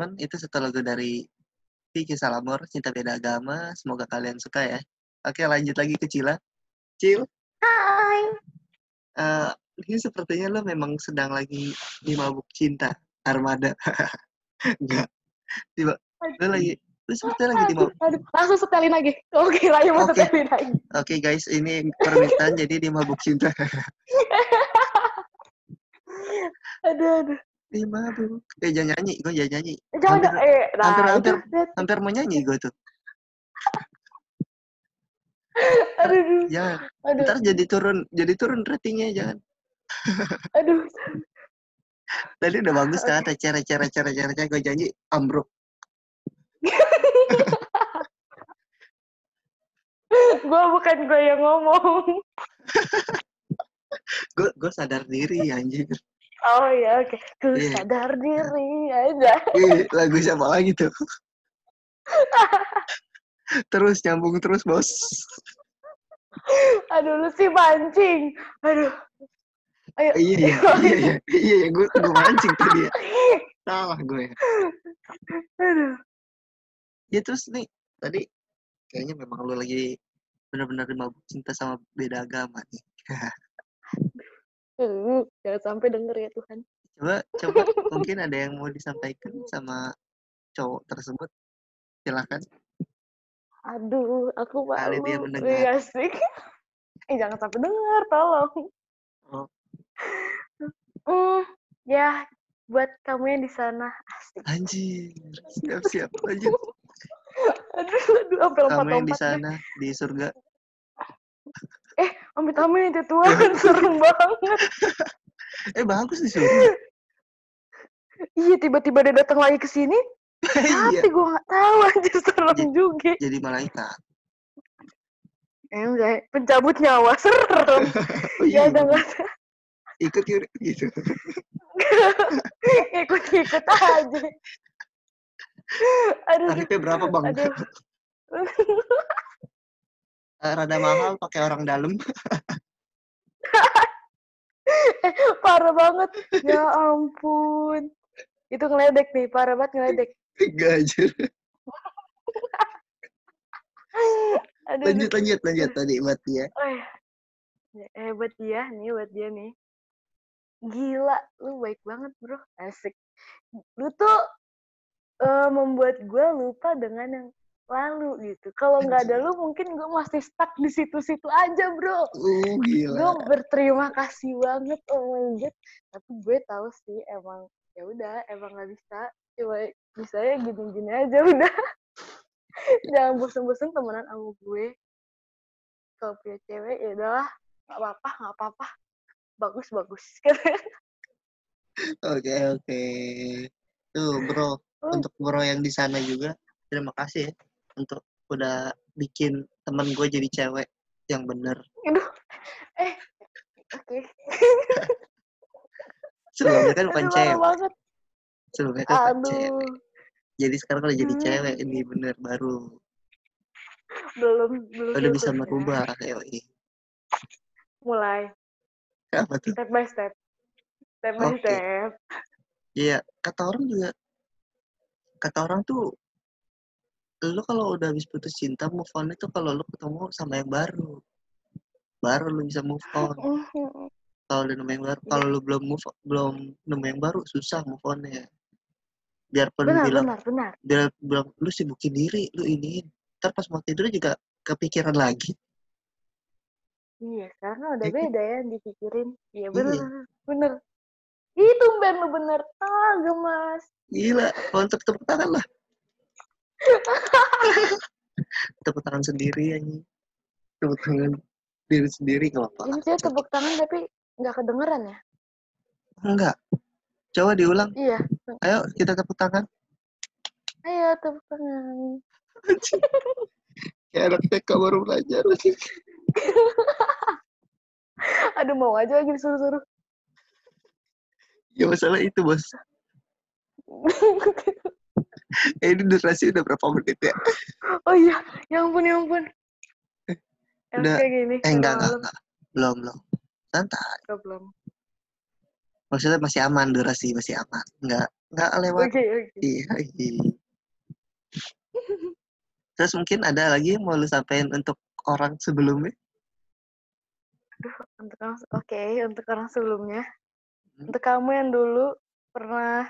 teman-teman, itu satu lagu dari Vicky Salamor, Cinta Beda Agama. Semoga kalian suka ya. Oke lanjut lagi ke Cila. Cil, Hai. eh, ini sepertinya lo memang sedang lagi di mabuk cinta. Armada. Enggak. Tiba, lo lagi, lo sepertinya lagi di mabuk. aduh, langsung setelin lagi. Oke, lah mau setelin lagi. Oke guys, ini permintaan jadi di mabuk cinta. Aduh, aduh. Di mabuk. Eh jangan nyanyi, gue jangan nyanyi. Jangan, Hampir- jangan. Eh, nah, hampir- hampir. Hampir mau nyanyi gue tuh. Aduh. Jangan. Aduh, Ntar jadi turun, jadi turun ratingnya jangan. aduh. Tadi udah bagus kan, cara cara cara cara cara gue janji ambruk. Gue bukan gue yang ngomong. Gue gue sadar diri anjir. Oh ya, oke. Ku Iya. sadar diri aja. Ih, lagu siapa lagi tuh? terus nyambung terus bos. Aduh, lu sih mancing. Aduh. Ayo. Iya iya iya iya iya iya gue gue mancing tadi ya. Salah gue. Aduh. Ya terus nih tadi kayaknya memang lu lagi benar-benar mabuk cinta sama beda agama nih. Uh, jangan sampai denger ya Tuhan. Coba coba mungkin ada yang mau disampaikan sama cowok tersebut. Silakan. Aduh, aku malu. Kali dia mendengar. Iya sih. Eh, jangan sampai denger, tolong. Oh. Hmm, ya, buat kamu yang di sana. Asik. Anjir. Siap siap lanjut. Aduh, aduh, sampai Kamu yang di sana di surga. Amit-amit itu Tuhan, serem banget. Eh bagus di surga. Iya, tiba-tiba dia datang lagi ke sini. Iya. Tapi gue nggak tahu anjir serem Jadi- juga. Jadi malaikat. Enggak, pencabut nyawa serem. Oh, Ya iya. nggak ada. Ikut yuk gitu. Ikut-ikut aja. Aduh, Tarifnya berapa bang? aduh. Eh, Rada mahal pakai orang dalam. parah banget. Ya ampun. Itu ngeledek nih, parah banget ngeledek. Enggak aja. Aduh, Lanjut lanjut lanjut tadi buat dia. Oh, ya. Eh, buat dia nih, buat dia nih. Gila, lu baik banget bro, asik. Lu tuh eh, membuat gue lupa dengan yang lalu gitu. Kalau nggak ada lu, mungkin gue masih stuck di situ-situ aja bro. Uh Gue gila. berterima kasih banget, oh my god. Tapi gue tahu sih emang ya udah, emang nggak bisa. Cuma bisa ya gini-gini aja udah. Jangan bosen-bosen temenan sama gue. Kalau punya cewek ya udahlah, nggak apa-apa, nggak apa-apa. Bagus bagus. Oke oke. Tuh bro, Oh. untuk bro yang di sana juga terima kasih ya untuk udah bikin temen gue jadi cewek yang bener. Aduh, eh, oke. Sebelumnya kan bukan Aduh, cewek. banget. Sebelumnya kan bukan cewek. Jadi sekarang kalau jadi Hmm. cewek ini bener baru. belum belum. Udah bisa merubah. Yoi. Mulai Apa tuh? step by step. Step by Oke. step. Iya, kata orang juga kata orang tuh lu kalau udah habis putus cinta move on itu kalau lu ketemu sama yang baru. Baru lu bisa move on. Kalau udah nemu yang baru, Iya. kalau lu belum move belum nemu yang baru susah move on-nya. Biarpun Benar, bilang benar, benar. dia bilang lu sibukin diri, lu ini. Ntar pas mau tidur juga kepikiran lagi. Iya, karena udah Iya beda ya yang dipikirin. Iya, bener, Iya. bener. Itu Ben lu bener. Ah, gemas. Gila, untuk tepuk tangan lah. Tepuk tangan sendiri anjing. Tepuk tangan diri sendiri nggak apa-apa. Ini saya tepuk tangan tapi nggak kedengeran ya? Enggak. Coba diulang. Iya. Ayo kita tepuk tangan. Ayo tepuk tangan. Kayak anak TK baru belajar. Aduh mau aja lagi disuruh-suruh. ya masalah itu bos. Eh, ini durasi udah berapa menit ya? oh iya, ya ampun, ya ampun. Yang Udah. kayak gini. Eh enggak, enggak, enggak. Belum, belum. Santai. Enggak, belum. Maksudnya masih aman durasi, masih aman. Enggak, enggak lewat. Oke, oke. Iya, iya. Terus mungkin ada lagi yang mau lu sampein untuk orang sebelumnya? Untuk orang, oke, untuk orang sebelumnya. Hmm. Untuk kamu yang dulu pernah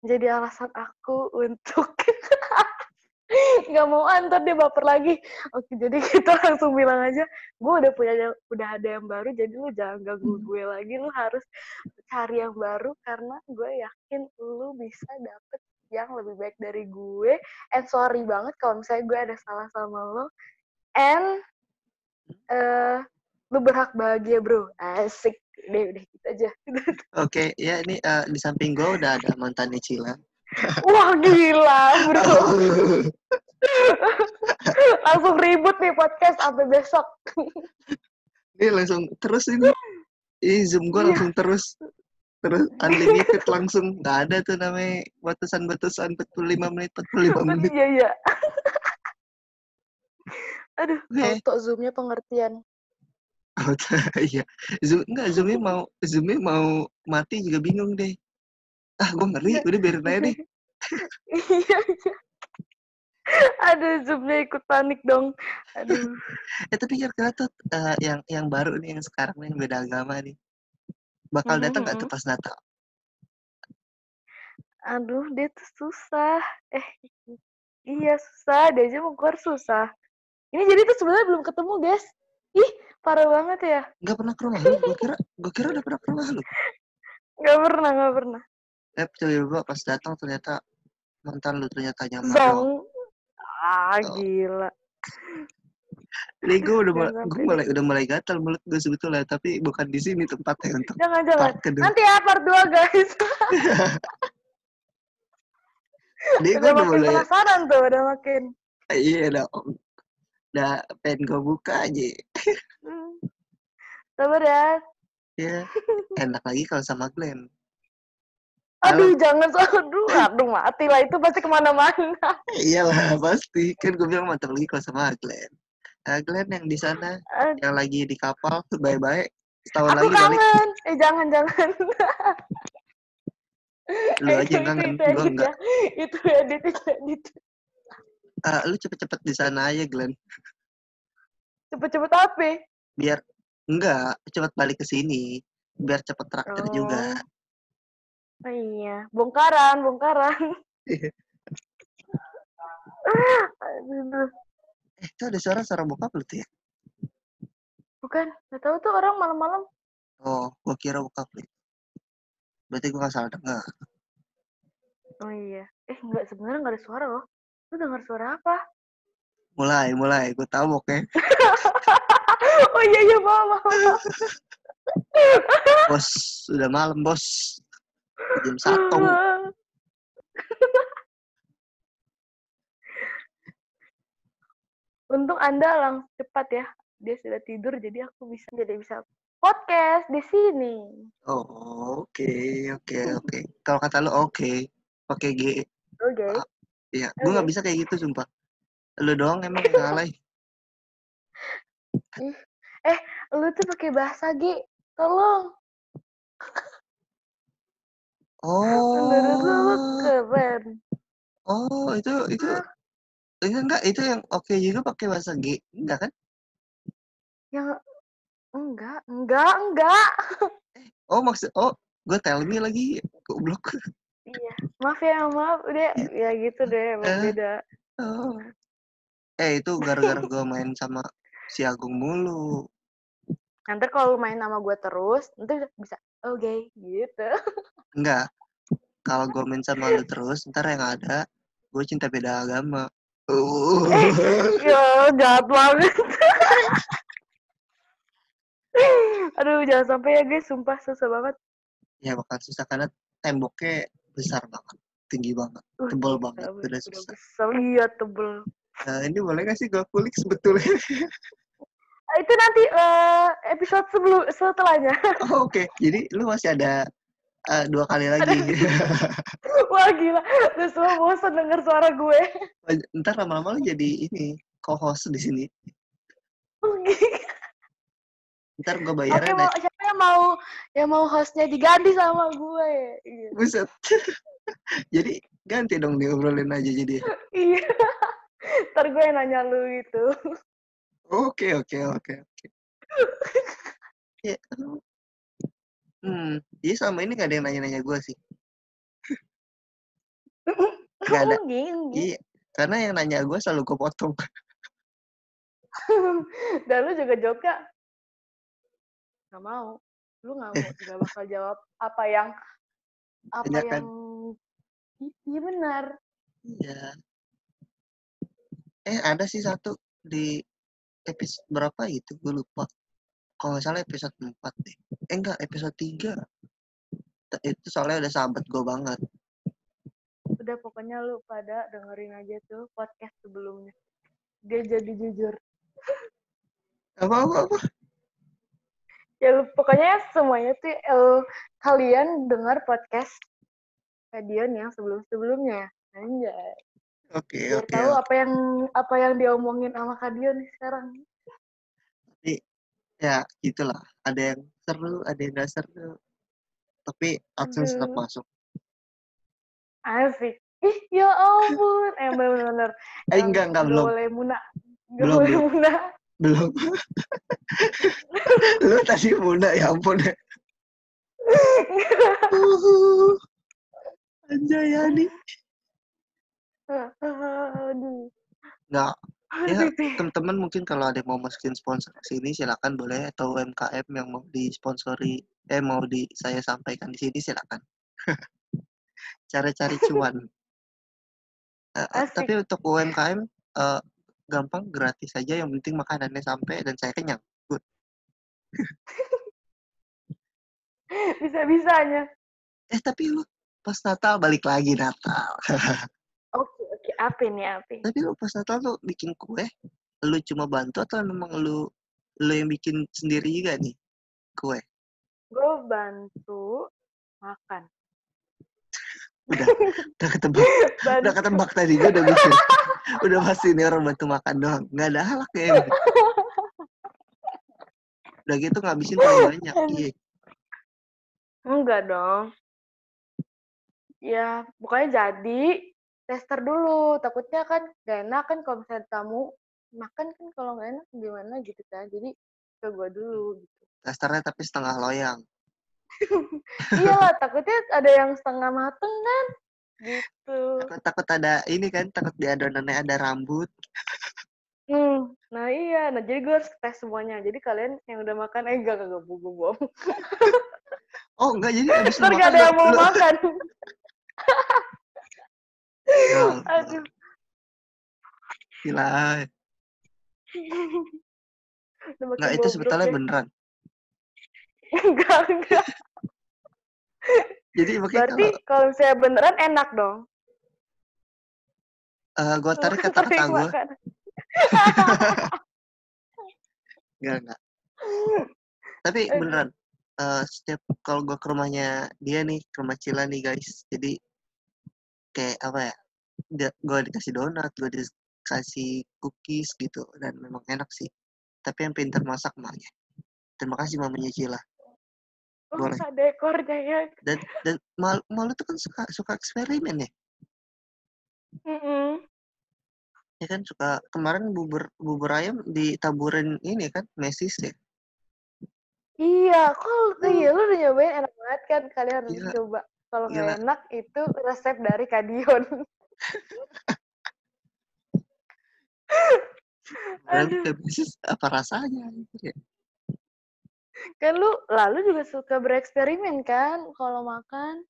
jadi alasan aku untuk nggak mau antar dia baper lagi. Oke, jadi kita langsung bilang aja, gue udah punya udah ada yang baru, jadi lu jangan ganggu Hmm. gue lagi, lu harus cari yang baru karena gue yakin lu bisa dapet yang lebih baik dari gue. And sorry banget kalau misalnya gue ada salah sama lo. And eh lu berhak bahagia bro, asik. Udah, udah gitu aja. Oke, ya ini eh, di samping gue udah ada mantannya Cila. Wah gila bro. Langsung ribut nih podcast sampai besok. Ini langsung terus ini. Ih, Zoom gue Iya. langsung terus. Terus unlimited langsung. Nggak ada tuh namanya batasan-batasan 45 menit, 45 menit. Iya iya. Aduh, auto zoomnya pengertian. Iya. Zoom, enggak, Zoomnya mau, Zoomnya mau mati juga bingung deh. Ah, gue ngeri. Udah biarin aja deh. Iya iya. Aduh, zoomnya ikut panik dong. Aduh. Eh, tapi kira-kira tuh eh, yang yang baru nih, yang sekarang nih, yang beda agama nih. Bakal Mhm, datang nggak tuh mhm. pas Natal? Aduh, dia tuh susah. Eh, iya susah. Dia aja mau keluar susah. Ini jadi tuh sebenarnya belum ketemu, guys. Ih, parah banget ya. Nggak pernah ke rumah lu? Gue kira, gue kira udah pernah ke rumah lu. Gak pernah, gak pernah. Eh, coba pas datang ternyata mantan lu ternyata nyaman. Zong. Ah, Oh. gila. Ini gue udah mulai, gue mulai udah mulai gatal mulut gue sebetulnya, tapi bukan di sini tempatnya untuk Jangan, jangan. kedua. Nanti ya part 2, guys. Udah udah makin mulai, penasaran tuh, udah makin. iya dong. Udah pengen gue buka aja. Sabar ya. Ya, enak lagi kalau sama Glenn. Aduh, jangan aduh, aduh mati lah itu pasti ke mana-mana. Iyalah pasti kan gue bilang mantap lagi kalau sama Glenn. Nah, Glenn yang di sana Aduh, yang lagi di kapal baik-baik setahun Aku lagi balik kangen. Eh jangan jangan. lu aja yang kangen itu gue enggak ya. Itu edit itu edit. Ah, lu cepet-cepet di sana aja Glenn Cepet-cepet apa? biar enggak cepet balik ke sini biar cepet traktir juga Oh iya, bongkaran, bongkaran. Eh itu ada suara suara bokap lu tuh ya bukan. Gak tahu tuh orang malam-malam. oh gua kira bokap lu berarti gua nggak salah dengar Oh iya. Eh enggak sebenarnya enggak ada suara loh. Lu dengar suara apa? Mulai mulai gua tahu oke oh iya iya maaf. bos udah malam bos jam satu Untung Anda langsung cepat ya. Dia sudah tidur jadi aku bisa jadi bisa podcast di sini. oh oke oke oke kalau kata lu oke pakai G Oke. Iya, gue nggak bisa kayak gitu sumpah. Lu doang emang yang alay. Lu tuh pakai bahasa G. Tolong. Menurut lu lu Oh, keren. oh itu itu enggak enggak itu yang oke juga pakai bahasa G enggak kan? Yang enggak, enggak, enggak. Oh maksud oh gue tell me lagi goblok. Iya. Maaf ya, maaf. Udah ya gitu deh, emang Eh. beda. Oh. Eh itu gara-gara gue main sama si Agung mulu. Nanti kalau lu main sama gue terus, nanti bisa oke gitu. Enggak. Kalau gue main sama lu terus, ntar yang ada gue cinta beda agama. Uh. ya jahat banget. Aduh, jangan sampai ya guys, sumpah susah banget. ya bakal susah karena temboknya besar banget, tinggi banget, Uh, tebal banget, udah, susah. besar, iya tebel. Nah, ini boleh gak sih gue kulik sebetulnya? Itu nanti eh, episode sebelum setelahnya. Oh, Oke, jadi lu masih ada eh, dua kali lagi. Wah gila, lu semua bosan denger suara gue. Ntar lama-lama lu jadi ini co-host di sini. Ntar gue Oke, bayarnya mau siapa yang mau yang mau hostnya diganti sama gue? Iya. Buset. jadi ganti dong diobrolin aja jadi. Iya. Ntar gue yang nanya lu gitu. Oke oke oke oke. Ya. Hmm, jadi selama ini gak ada yang nanya-nanya gue sih. Gak ada. Iya, karena yang nanya gue selalu gue potong. Dan lu juga jawabnya nggak mau. Lu nggak mau, nggak bakal jawab apa yang apa Iya kan? yang iya benar. Iya. Eh ada sih satu di episode berapa itu gue lupa. Kalau nggak salah episode 4 deh. Eh enggak, episode 3. T- Itu soalnya udah sahabat gue banget. Udah pokoknya lu pada dengerin aja tuh podcast sebelumnya. Dia jadi jujur. Apa apa apa? Ya lu- pokoknya semuanya tuh eh, kalian dengar podcast Kadian yang sebelum-sebelumnya. Anjay. Oke Biar oke. tahu oke. apa yang apa yang diomongin sama Kadian nih sekarang. Ya gitulah. Ada yang seru, ada yang gak seru. Tapi AdSense tetap Aduh. masuk. Asik. Ih, ya ampun. Eh, bener-bener. Eh enggak enggak belum boleh muna. Nggak Belum, boleh belum. muna. belum. Lu tadi muda ya ampun. Uhuh. Aduh. Nggak, ya teman-teman mungkin kalau ada yang mau masukin sponsor ke sini silakan boleh atau UMKM yang mau disponsori eh mau di saya sampaikan di sini silakan. Cara cari cuan. Asik. tapi untuk UMKM eh, gampang gratis saja yang penting makanannya sampai dan saya kenyang. Bisa-bisanya. Eh tapi lu pas Natal balik lagi Natal. Apa nih, apa? tapi lu pas Natal lu bikin kue, lu cuma bantu atau memang lu lu yang bikin sendiri juga nih kue? Gue bantu makan. Udah, udah ketebak, udah ketebak tadi gue udah mikir. udah pasti ini orang bantu makan doang, nggak ada hal kayaknya. Udah gitu ngabisin paling banyak. Iya. Enggak dong. Ya, pokoknya jadi tester dulu. Takutnya kan gak enak kan kalau misalnya tamu makan kan kalau nggak enak gimana gitu kan. Jadi ke gue dulu gitu. Testernya tapi setengah loyang. Iya lah, takutnya ada yang setengah mateng kan. Gitu. Takut takut ada ini kan, takut di adonannya ada rambut. Hmm, nah iya. Nah jadi gue harus tes semuanya. Jadi kalian yang udah makan, eh enggak, enggak, gue bohong. Oh enggak jadi abis lu makan gak ada yang mau lu- makan. Ya Aduh. Gila. Enggak itu sebetulnya ya. beneran. Enggak, enggak. Jadi makanya Berarti kalau kalau misalnya beneran enak dong. eh, gue tarik kata-kata yang gue, enggak enggak. Tapi beneran, eh, setiap kalau gue ke rumahnya dia nih, ke rumah Cila nih guys, jadi kayak apa ya, gue dikasih donat, gue dikasih cookies gitu, dan memang enak sih. Tapi yang pintar masak mamanya. Terima kasih mamanya Cila. Boleh. Oh, ada ekornya ya. Dan dan mal malu tuh kan suka suka eksperimen ya. Mm-mm. Ya kan suka kemarin bubur bubur ayam ditaburin ini kan mesis ya. Iya, kok iya lu udah nyobain enak banget kan? Kalian harus Gila. coba. Kalau nggak enak itu resep dari Kadion. Bukan mesis apa rasanya gitu ya. Kan lu lalu juga suka bereksperimen kan kalau makan?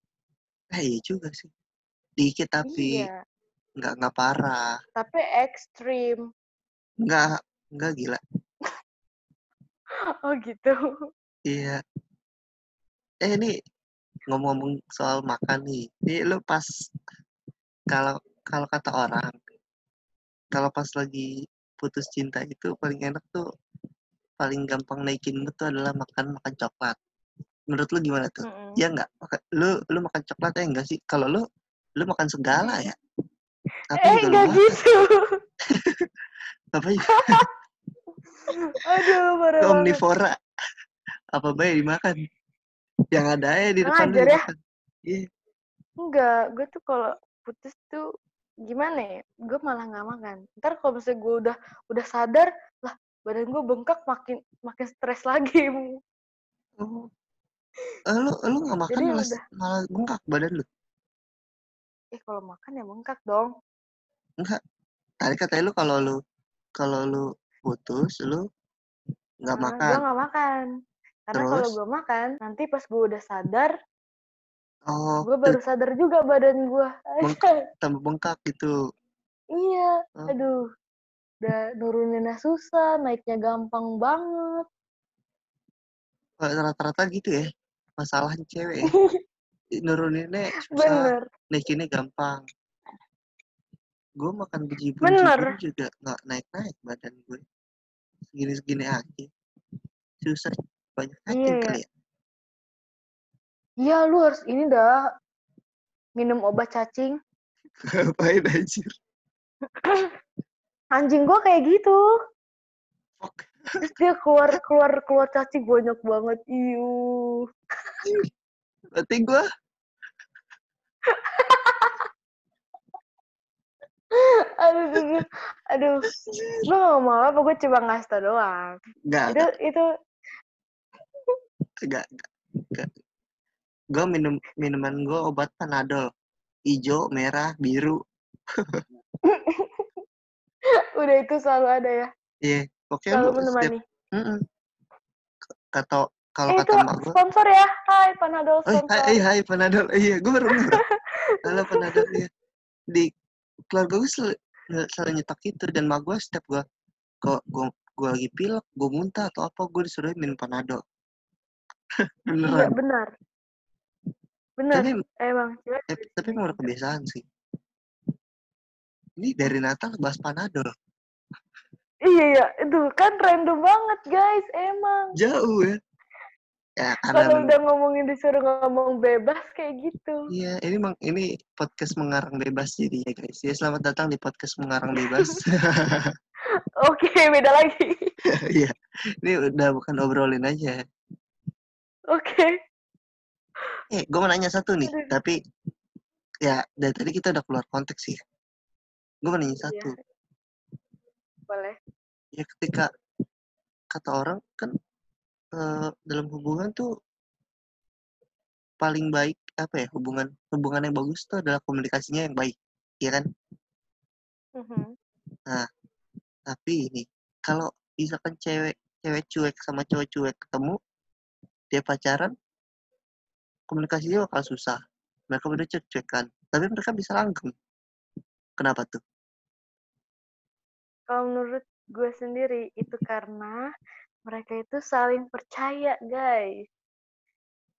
Eh, iya juga sih. Dikit tapi Iya, nggak nggak parah. tapi ekstrim. Nggak nggak gila. Oh gitu. Iya. Eh ini ngomong-ngomong soal makan nih. Ini lu pas kalau kalau kata orang kalau pas lagi putus cinta itu paling enak tuh paling gampang naikin mood tuh adalah makan makan coklat. Menurut lu gimana tuh? Mm-mm. Iya nggak? Maka- Lu lu makan coklat ya enggak sih? Kalau lu lu makan segala ya. Apa Eh, juga lu nggak makan? gitu. Apa juga Aduh, parah omnivora? Apa baik dimakan? Yang ada aja di depan ya. Iya. Enggak, gue tuh kalau putus tuh gimana ya? Gue malah nggak makan. Ntar kalau misalnya gue udah udah sadar, lah badan gue bengkak makin makin stres lagi. Oh. Eh, lu lu nggak makan Jadi malah udah. malah bengkak badan lu. Eh kalau makan ya bengkak dong. Enggak. Tadi katanya lu kalau lu kalau lu putus lu nggak Nah, makan. gue nggak makan. Karena kalau gue makan, nanti pas gue udah sadar, Oh, gue baru sadar juga badan gue. Bengkak. tambah bengkak gitu. iya, Oh. aduh. Udah nuruninnya susah, naiknya gampang banget. Rata-rata gitu ya. Masalah cewek ya. Nuruninnya susah, Bener. naikinnya gampang. Gue makan Bener. jibun juga nggak naik-naik badan gue. Segini-segini aja. Susah banyak Iya, kali ya. Iya, lu harus ini dah. Minum obat cacing. Ngapain anjir? Anjing gua kayak gitu. Fuck. Terus dia keluar keluar keluar cacing banyak banget. Iu. Berarti gue Aduh, aduh, aduh. Lu gak ngomong apa, gue coba ngasih tau doang. nggak Itu, itu, nggak nggak gue minum minuman gue obat panadol hijau merah biru udah itu selalu ada ya. iya pokoknya Selalu lu setiap menemani. Mm-mm. K- kata kalau Eh, kata itu mak gue sponsor ya. Hai, Panadol oh sponsor. hai hai panadol iya gue baru halo panadol iya di keluarga gue selalu, selalu nyetok itu dan mak gue setiap gue kok gue gue lagi pilek gue muntah atau apa gue disuruh minum panadol Iya, beneran benar. Benar, tapi emang. Tapi, tapi emang kebiasaan sih ini dari Natal bahas panadol Iya, iya. Itu kan random banget, guys. Emang. jauh ya ya karena Kalau udah ngomongin disuruh ngomong bebas kayak gitu. Iya, ini mang ini podcast mengarang bebas jadi ya guys. Ya selamat datang di podcast mengarang bebas. Oke, beda lagi. Iya, ini udah bukan obrolin aja. Oke. Eh, gue mau nanya satu nih, Aduh. tapi ya dari tadi kita udah keluar konteks sih. Gue mau nanya Iya. satu. Boleh. Ya ketika kata orang kan eh, dalam hubungan tuh paling baik apa ya hubungan hubungan yang bagus tuh adalah komunikasinya yang baik, ya kan? Mhm. Tapi ini kalau misalkan cewek cewek cuek sama cowok cuek ketemu dia pacaran komunikasinya bakal susah mereka udah cuek-cuekan tapi mereka bisa langgeng kenapa tuh Kalau menurut gue sendiri itu karena mereka itu saling percaya, guys.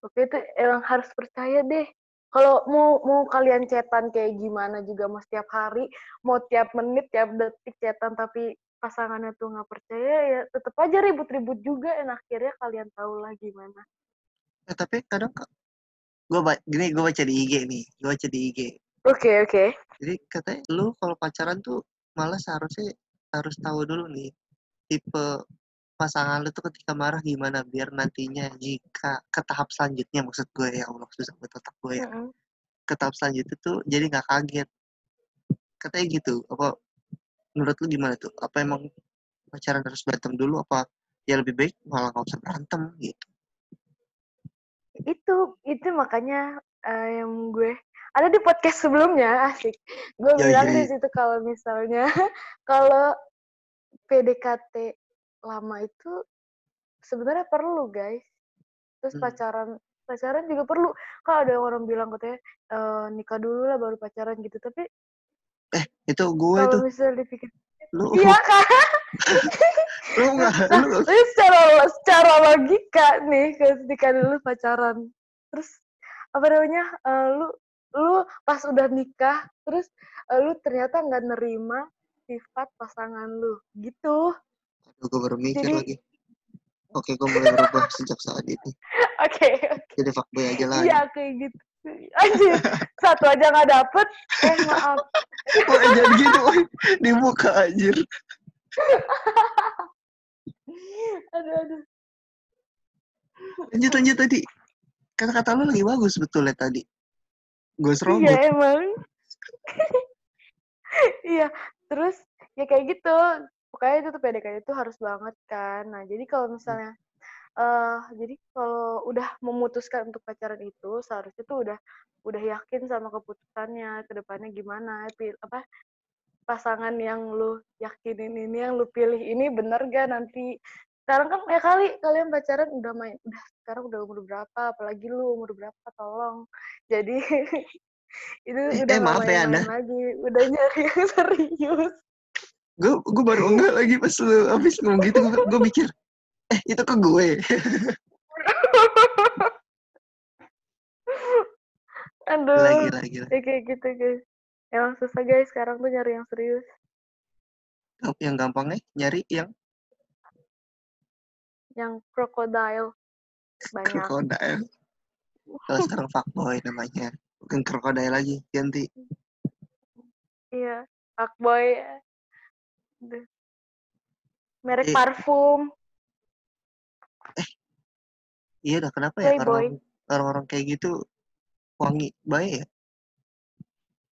Oke itu emang harus percaya deh. Kalau mau mau kalian cetan kayak gimana juga mau setiap hari, mau tiap menit, tiap detik cetan tapi pasangannya tuh nggak percaya ya tetap aja ribut-ribut juga dan akhirnya kalian tahu lah gimana. eh, tapi kadang gue gini gue baca di IG nih gue baca di IG Oke oke. jadi katanya lu kalau pacaran tuh malah seharusnya harus tahu dulu nih tipe pasangan lu tuh ketika marah gimana biar nantinya jika ke tahap selanjutnya maksud gue ya Allah susah buat otak gue ya Mm-mm. ke tahap selanjutnya tuh jadi nggak kaget katanya gitu apa menurut lu gimana tuh? Apa emang pacaran harus berantem dulu? Apa ya lebih baik malah nggak usah berantem gitu? Itu itu makanya eh, yang gue ada di podcast sebelumnya asik. Gue Ya, bilang ya, di ya. situ kalau misalnya kalau PDKT lama itu sebenarnya perlu guys. Terus Hmm. pacaran pacaran juga perlu. Kalau ada orang bilang katanya eh, nikah dulu lah baru pacaran gitu. Tapi itu gue dipikir lu iya kan? Lu nggak Nah, lu secara secara logika nih ketika dulu pacaran. Terus apa namanya? Eh, lu lu pas udah nikah terus eh, lu ternyata nggak nerima sifat pasangan lu. Gitu. Gue baru mikir Jadi- lagi. Oke gue mulai berubah sejak saat ini. Oke. Jadi fuckboy aja lah. Iya kayak gitu anjir satu aja nggak dapet. Eh maaf. Woy, jangan gitu woy. di muka anjir. Aduh aduh. Lanjut lanjut tadi. Kata-kata lu lagi bagus betulnya tadi. Gue iya serobot emang. Iya terus ya kayak gitu. Pokoknya itu tuh PDKT itu harus banget kan. Nah jadi kalau misalnya eh jadi kalau udah memutuskan untuk pacaran itu seharusnya tuh udah udah yakin sama keputusannya ke depannya gimana pil apa pasangan yang lu yakinin ini yang lu pilih ini bener gak nanti. Sekarang kan ya kali kalian pacaran udah main udah sekarang udah umur berapa apalagi lu umur berapa tolong. Jadi itu Eh, udah eh, maaf ya, Anda. lagi udah nyari yang serius. Gue gue baru enggak lagi pas lu habis ngomong gitu gue mikir eh itu ke gue. Aduh. Lagi lagi kayak gitu guys. Emang susah guys sekarang tuh nyari yang serius. Yang gampangnya nyari yang yang crocodile. Banyak. Krokodil kalau sekarang fuckboy namanya. Bukan krokodil lagi ganti. Iya fuckboy. Merek Eh. parfum iya dah kenapa ya orang orang-orang kayak gitu wangi baik ya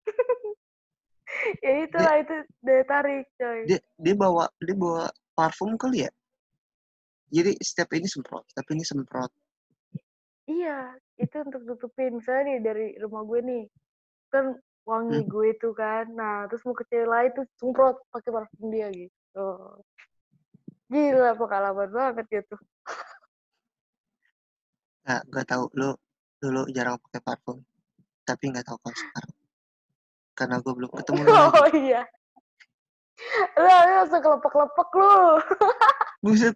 ya itulah itu daya tarik coy dia dia bawa dia bawa parfum kali ya jadi setiap ini semprot setiap ini semprot Iya, itu untuk tutupin. Misalnya nih dari rumah gue nih, kan wangi Hmm. gue tuh kan. Nah, terus mau ke cewek lain tuh semprot pakai parfum dia gitu. Gila pengalaman banget gitu. nah gue tahu lu dulu jarang pakai parfum tapi nggak tahu kalau sekarang karena gue belum ketemu lu lagi Oh iya. Lu langsung kelepek-kelepek lu. buset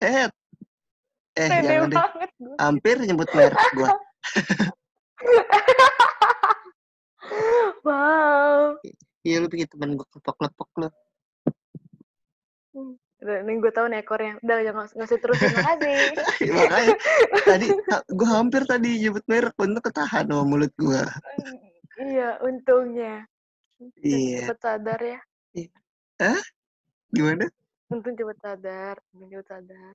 eh eh Pede jangan deh gue. hampir nyebut merek gue Wow. iya lu bikin temen gue kelepek-kelepek lu Udah, ini gue tahu nih ekornya. Udah, jangan nggak usah terusin. Makasih. makanya tadi gue hampir tadi nyebut merek untuk ketahan sama mulut gue iya, untungnya. Iya. Cepet sadar ya. gimana Untung cepet sadar. Untung cepet sadar.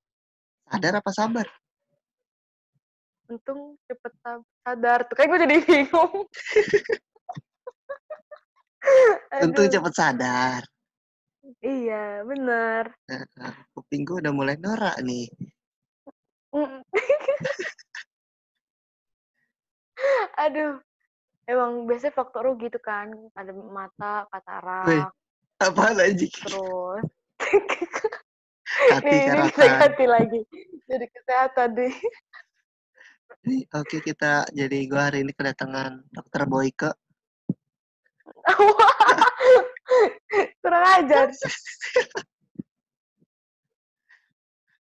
sadar apa sabar untung cepet sa- sadar tuh kayak gue jadi bingung untung cepet sadar iya bener Nah, kuping gue udah mulai norak nih. Mm. aduh emang biasanya faktor lu gitu kan ada mata Wih, katarak apaan anjing? terus hati nih ini hati lagi jadi kesehatan deh Nih, oke kita jadi gue hari ini kedatangan dokter Boyke kurang ajar.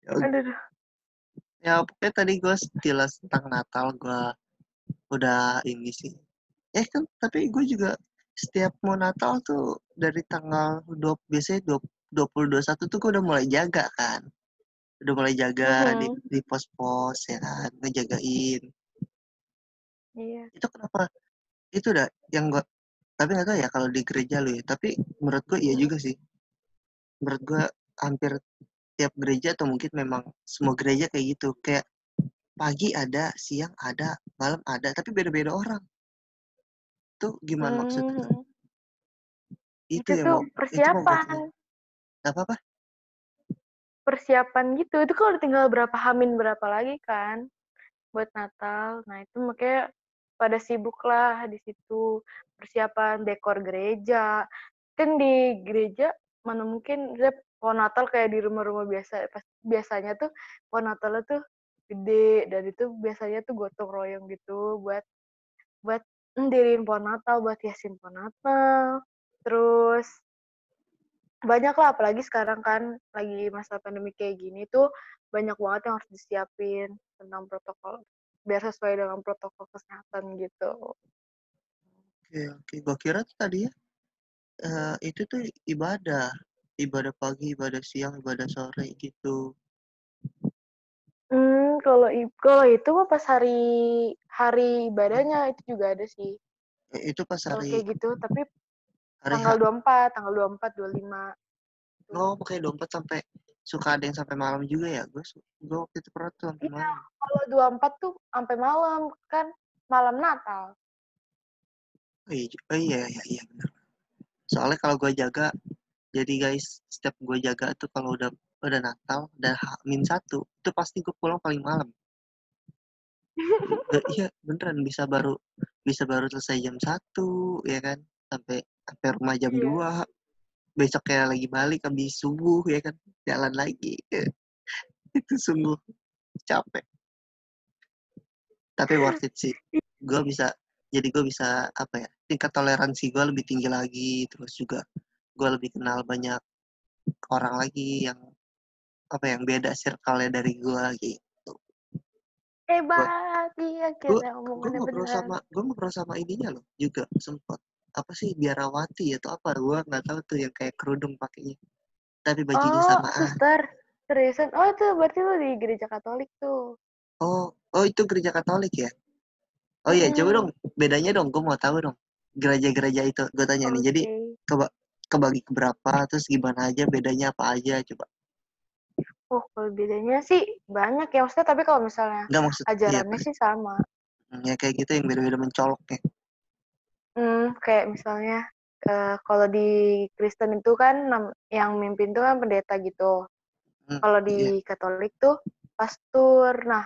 Ya, aduh. Ya pokoknya tadi gue sekilas tentang Natal gue udah ini sih. Eh kan tapi gue juga setiap mau Natal tuh dari tanggal 20 biasanya 20 20 21 tuh gue udah mulai jaga kan. Udah mulai jaga di, Mhm. di pos-pos ya kan ngejagain. Iya. Itu kenapa? Itu udah yang gue tapi nggak tahu ya kalau di gereja lu ya. Tapi menurut gue iya juga sih. Menurut gue hampir tiap gereja atau mungkin memang semua gereja kayak gitu. Kayak pagi ada siang ada malam ada tapi beda-beda orang. Tuh gimana maksudnya? Hmm, itu itu yang tuh mau itu mau persiapan, nggak apa-apa persiapan gitu. Itu kalau tinggal berapa hamin berapa lagi kan? Buat Natal. Nah itu makanya pada sibuk lah di situ persiapan dekor gereja. Kan di gereja mana mungkin pohon Natal kayak di rumah-rumah biasa. Pas, biasanya tuh pohon Natalnya tuh gede dan itu biasanya tuh gotong royong gitu buat buat ndiriin pohon Natal, buat hiasin pohon Natal. Terus banyak lah apalagi sekarang kan lagi masa pandemi kayak gini tuh banyak banget yang harus disiapin tentang protokol biar sesuai dengan protokol kesehatan gitu. oke oke gua kira tuh tadi ya eh, itu tuh ibadah ibadah pagi ibadah siang ibadah sore gitu Hmm, kalau kalau itu mah pas hari hari ibadahnya itu juga ada sih. Itu pas hari kayak gitu, tapi hari tanggal H 24, tanggal 24, 25 tuh. oh pakai dompet sampai suka ada yang sampai malam juga ya gue gue waktu itu pernah tuh sampai Iya, malam. kalau 24 tuh sampai malam kan malam Natal. oh iya oh iya iya, iya benar soalnya kalau gue jaga jadi guys setiap gue jaga tuh kalau udah udah Natal dan min satu itu pasti gue pulang paling malam. Eh, iya beneran bisa baru bisa baru selesai jam satu ya kan? Sampai sampai rumah jam Iya. 2 besok kayak lagi balik habis subuh ya kan jalan lagi. Itu sungguh capek. Tapi worth it sih. Gue bisa jadi gue bisa apa ya tingkat toleransi gue lebih tinggi lagi terus juga gue lebih kenal banyak orang lagi yang apa yang beda circle-nya dari gue gitu. Hebat, iya gue kita gue ngobrol sama gue ngobrol sama ininya loh juga sempat apa sih biarawati atau apa gue nggak tahu tuh yang kayak kerudung pakainya tapi bajunya Oh, samaan suster. Seriusan? Oh, itu berarti lu di gereja Katolik tuh. oh oh itu gereja Katolik ya oh iya coba Mm-mm. dong bedanya dong gue mau tahu dong gereja-gereja itu gue tanya nih jadi keba kebagi ke berapa terus gimana aja bedanya apa aja coba Oh, kalau bedanya sih banyak ya. Maksudnya tapi kalau misalnya nggak maksud iya ajarannya sih sama. Hmm, ya kayak gitu yang beda-beda mencolok ya Hmm, kayak misalnya eh, kalau di Kristen itu kan nam- yang mimpin tuh kan pendeta gitu. Hmm, Kalau iya di Katolik tuh pastor. Nah,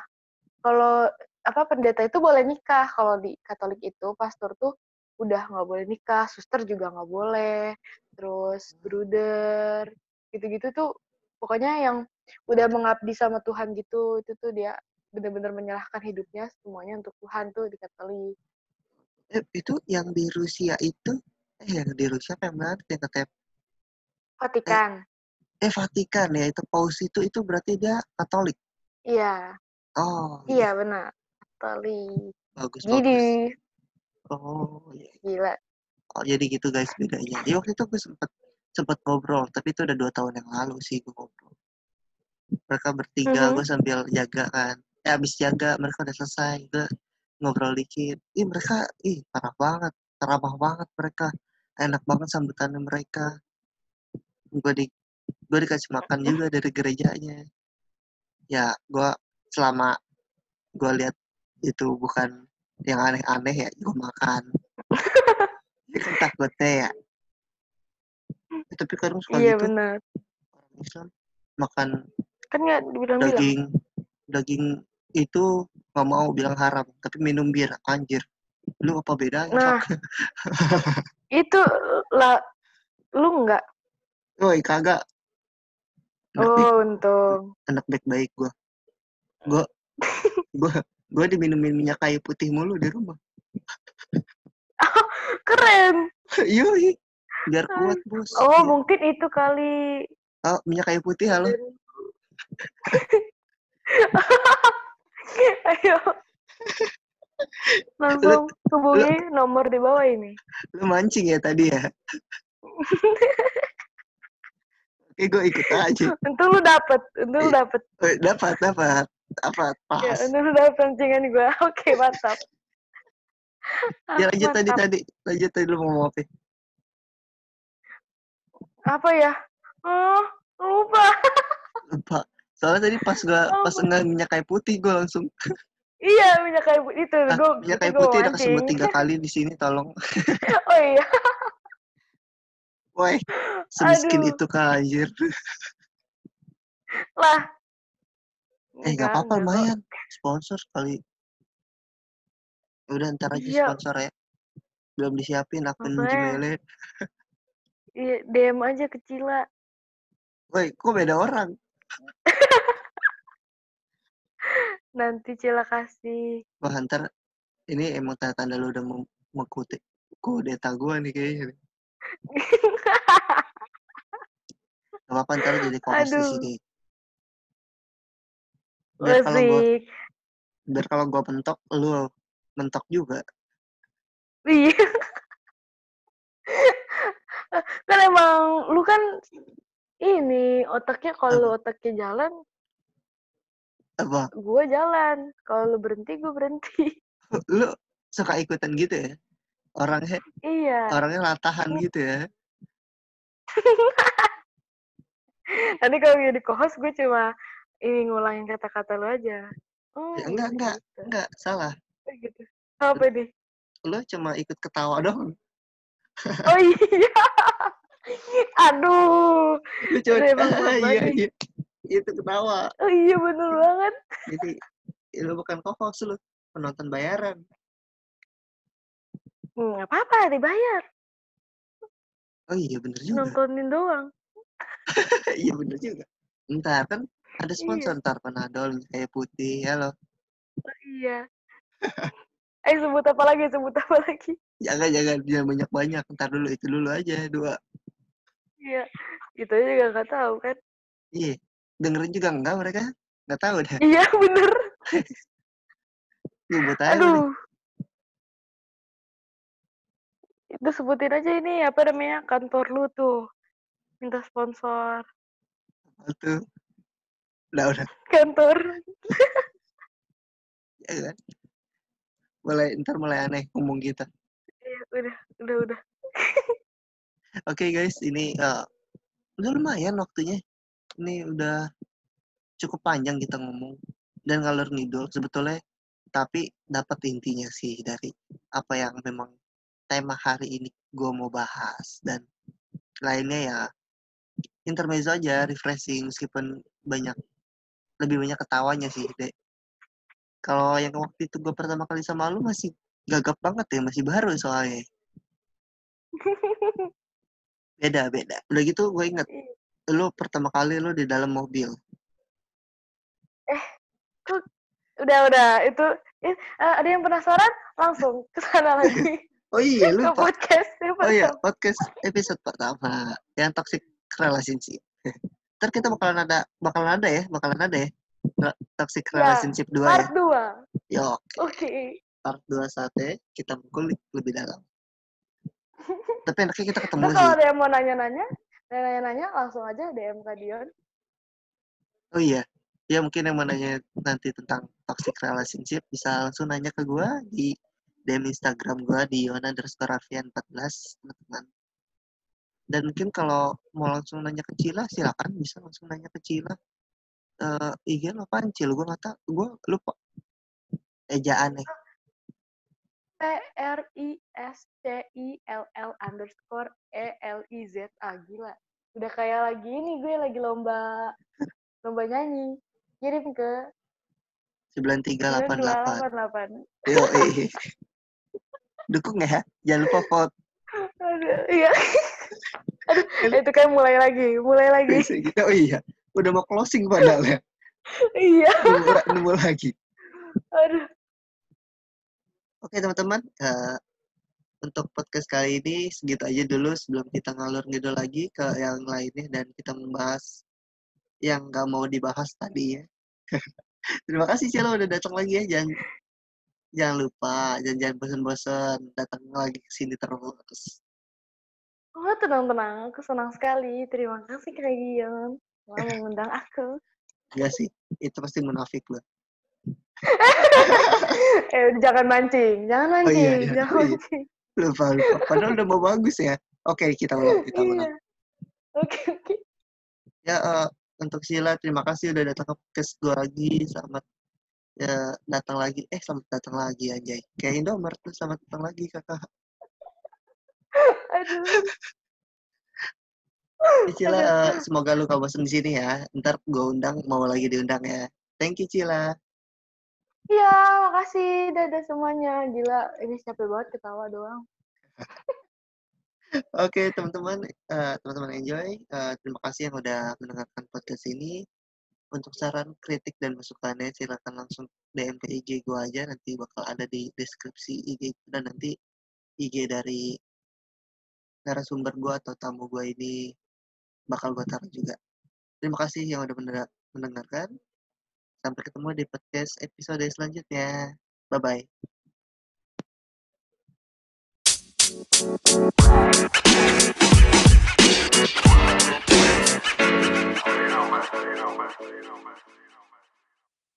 kalau apa pendeta itu boleh nikah. Kalau di Katolik itu pastor tuh udah nggak boleh nikah, suster juga nggak boleh, terus bruder, gitu-gitu tuh pokoknya yang udah mengabdi sama Tuhan gitu, itu tuh dia benar-benar menyerahkan hidupnya semuanya untuk Tuhan tuh di Katolik. Eh, itu yang di Rusia itu eh yang di Rusia apa yang mana yang katanya Vatikan, eh Vatikan ya itu paus itu itu berarti dia Katolik? Iya, oh iya iya. benar, Katolik. bagus bagus. Gini, oh iya. Gila. oh jadi gitu guys bedanya. Ya waktu itu gue sempet sempet ngobrol tapi itu udah dua tahun yang lalu sih gue ngobrol. Mereka bertiga Mhm. gue sambil jaga kan. Eh abis jaga mereka udah selesai gue ngobrol dikit. Ih mereka ih parah banget ramah banget mereka. Enak banget sambutannya mereka. Gue di gue dikasih makan juga dari gerejanya. Ya gue selama gue lihat itu bukan yang aneh-aneh ya gue makan. Ya kan takutnya ya. Ya, tapi kadang suka Iya gitu. benar. orang Islam makan Kan nggak daging daging itu nggak mau bilang haram tapi minum bir anjir lu apa bedanya Nah, itu lah lu nggak? woi kagak anak baik Oh, untung. anak baik baik gue gue gue gue diminumin minyak kayu putih mulu di rumah Keren. yoi biar kuat bos Oh, Iya. mungkin itu kali. oh minyak kayu putih halo Ayo. Langsung hubungi nomor di bawah ini. lu mancing ya tadi ya oke gue ikut aja Untung lu dapet. Untung lu dapet. Eh, dapat dapat dapat pas Ya, untung lu dapet pancingan gue. Oke, mantap. ya lanjut tadi tadi lanjut tadi lu mau ngomong apa Apa ya? Oh, lupa. lupa soalnya tadi pas gua Oh. pas enggak minyak kayu putih gue langsung Iya, minyak kayu putih itu. ah, Gue minyak kayu putih udah kesebut tiga kali di sini tolong Oh iya. woi semiskin Aduh. itu kah anjir Lah. eh nggak apa-apa lumayan sponsor kali udah ntar aja Iya. sponsor ya belum disiapin akun. Gmailnya Iya, DM aja ke Cila. woi kok beda orang Nanti Cila kasih. wah ntar ini emang tanda-tanda lu udah mengkutip kudeta gua nih kayaknya. Gak apa-apa ntar jadi co-host di sini biar kalau Asik. biar kalau gua mentok lu mentok juga Iya. kan emang lu kan ini otaknya kalau otaknya jalan, apa gua jalan. Kalau lu berhenti, gua berhenti. lu suka ikutan gitu ya orangnya iya. orangnya latahan gitu ya Nanti kalau jadi co-host gue cuma ini ngulangin kata-kata lu aja. Oh, Ya, enggak, gitu, enggak. gitu. enggak salah Oh, gitu. Apa nih? lu cuma ikut ketawa doang Oh iya. Aduh. lu cuma ah, iya iya itu ketawa Oh iya bener banget. jadi lu bukan co-host lu penonton bayaran Hmm, nggak apa-apa dibayar. oh iya bener juga Nontonin doang. iya bener juga ntar kan ada Iya. sponsor ntar panadol kayak putih ya lo Oh, iya. eh sebut apa lagi? Sebut apa lagi? jangan jangan jangan banyak banyak ntar dulu itu dulu aja dua Iya. Itu aja juga nggak tahu kan. iya dengerin juga enggak mereka nggak tahu deh Iya bener. gue buat aja nih. Aduh. Itu sebutin aja ini apa namanya kantor lu tuh. Minta sponsor. Tuh udah udah Kantor. ya kan mulai ntar mulai aneh ngomong kita Iya, udah, udah, udah. Oke guys, ini eh, udah lumayan waktunya. Ini udah cukup panjang kita ngomong dan ngalur ngidul sebetulnya. Tapi dapat intinya sih dari apa yang memang tema hari ini gue mau bahas dan lainnya ya intermezzo aja, refreshing meskipun banyak lebih banyak ketawanya sih, dek. Kalau yang waktu itu gue pertama kali sama lu masih gagap banget ya, masih baru soalnya. Beda, beda. Udah gitu gue inget, lu pertama kali lu di dalam mobil. Udah, udah. Itu eh, ada yang penasaran? Langsung ke sana lagi. Oh iya, lupa. podcast. Oh iya, podcast episode pertama yang toxic relationship. Ntar kita bakalan ada, bakalan ada ya, bakalan ada ya. Toxic Ya, relationship 2 ya. Part 2. Yo, Oke. part 2 saatnya kita kulik lebih dalam. Tapi enaknya kita ketemu Terus sih. kalau ada yang mau nanya-nanya, nanya-nanya langsung aja DM ke Dion. Oh iya, ya mungkin yang mau nanya nanti tentang toxic relationship bisa langsung nanya ke gua di DM Instagram gua di Yona underscore Avian 14 teman-teman. Dan mungkin kalau mau langsung nanya ke Cila silakan bisa langsung nanya ke Cila. Eh IG lo apaan Cil? Gua nggak tahu, gua lupa. Ejaan nih. P R I S C I L L underscore E L I Z A gila. Udah kayak lagi ini gue lagi lomba lomba nyanyi. Kirim ke 9388. 9288. Yo, eh. Dukung ya. Jangan lupa vote. Aduh, iya. Aduh, itu kayak mulai lagi, mulai lagi. Oh iya, udah mau closing padahal ya. iya. Nunggu, nunggu lagi. Aduh. Oke teman-teman, eh, untuk podcast kali ini segitu aja dulu sebelum kita ngalur ngidul lagi ke yang lainnya dan kita membahas yang nggak mau dibahas tadi ya. Terima kasih Cila udah datang lagi ya, jangan jangan lupa, jangan jangan bosan-bosan datang lagi ke sini terus. Oh, tenang-tenang. Aku senang sekali. Terima kasih Kak Gion. Mau mengundang aku. Enggak sih, itu pasti munafik loh. eh, jangan mancing. Jangan Oh mancing. iya, iya, Jangan oh iya. mancing. Lupa, lupa. Padahal udah mau bagus ya. Oke, kita ulang, kita ulang. Iya. Oke, oke. Ya, eh, untuk Sheila terima kasih udah datang ke podcast gue lagi selamat ya datang lagi eh selamat datang lagi anjay kayak Indomaret tuh selamat datang lagi kakak Aduh. Cila eh, semoga lu gak bosan di sini ya ntar gue undang mau lagi diundang ya thank you Cila Iya, makasih. Dadah semuanya. Gila, ini capek banget ketawa doang. Oke teman-teman, eh, teman-teman enjoy. Eh, terima kasih yang udah mendengarkan podcast ini. Untuk saran, kritik dan masukannya silakan langsung DM ke IG gua aja. Nanti bakal ada di deskripsi IG dan nanti IG dari narasumber gua atau tamu gua ini bakal gua taruh juga. Terima kasih yang udah mendengarkan. Sampai ketemu di podcast episode selanjutnya. Bye-bye.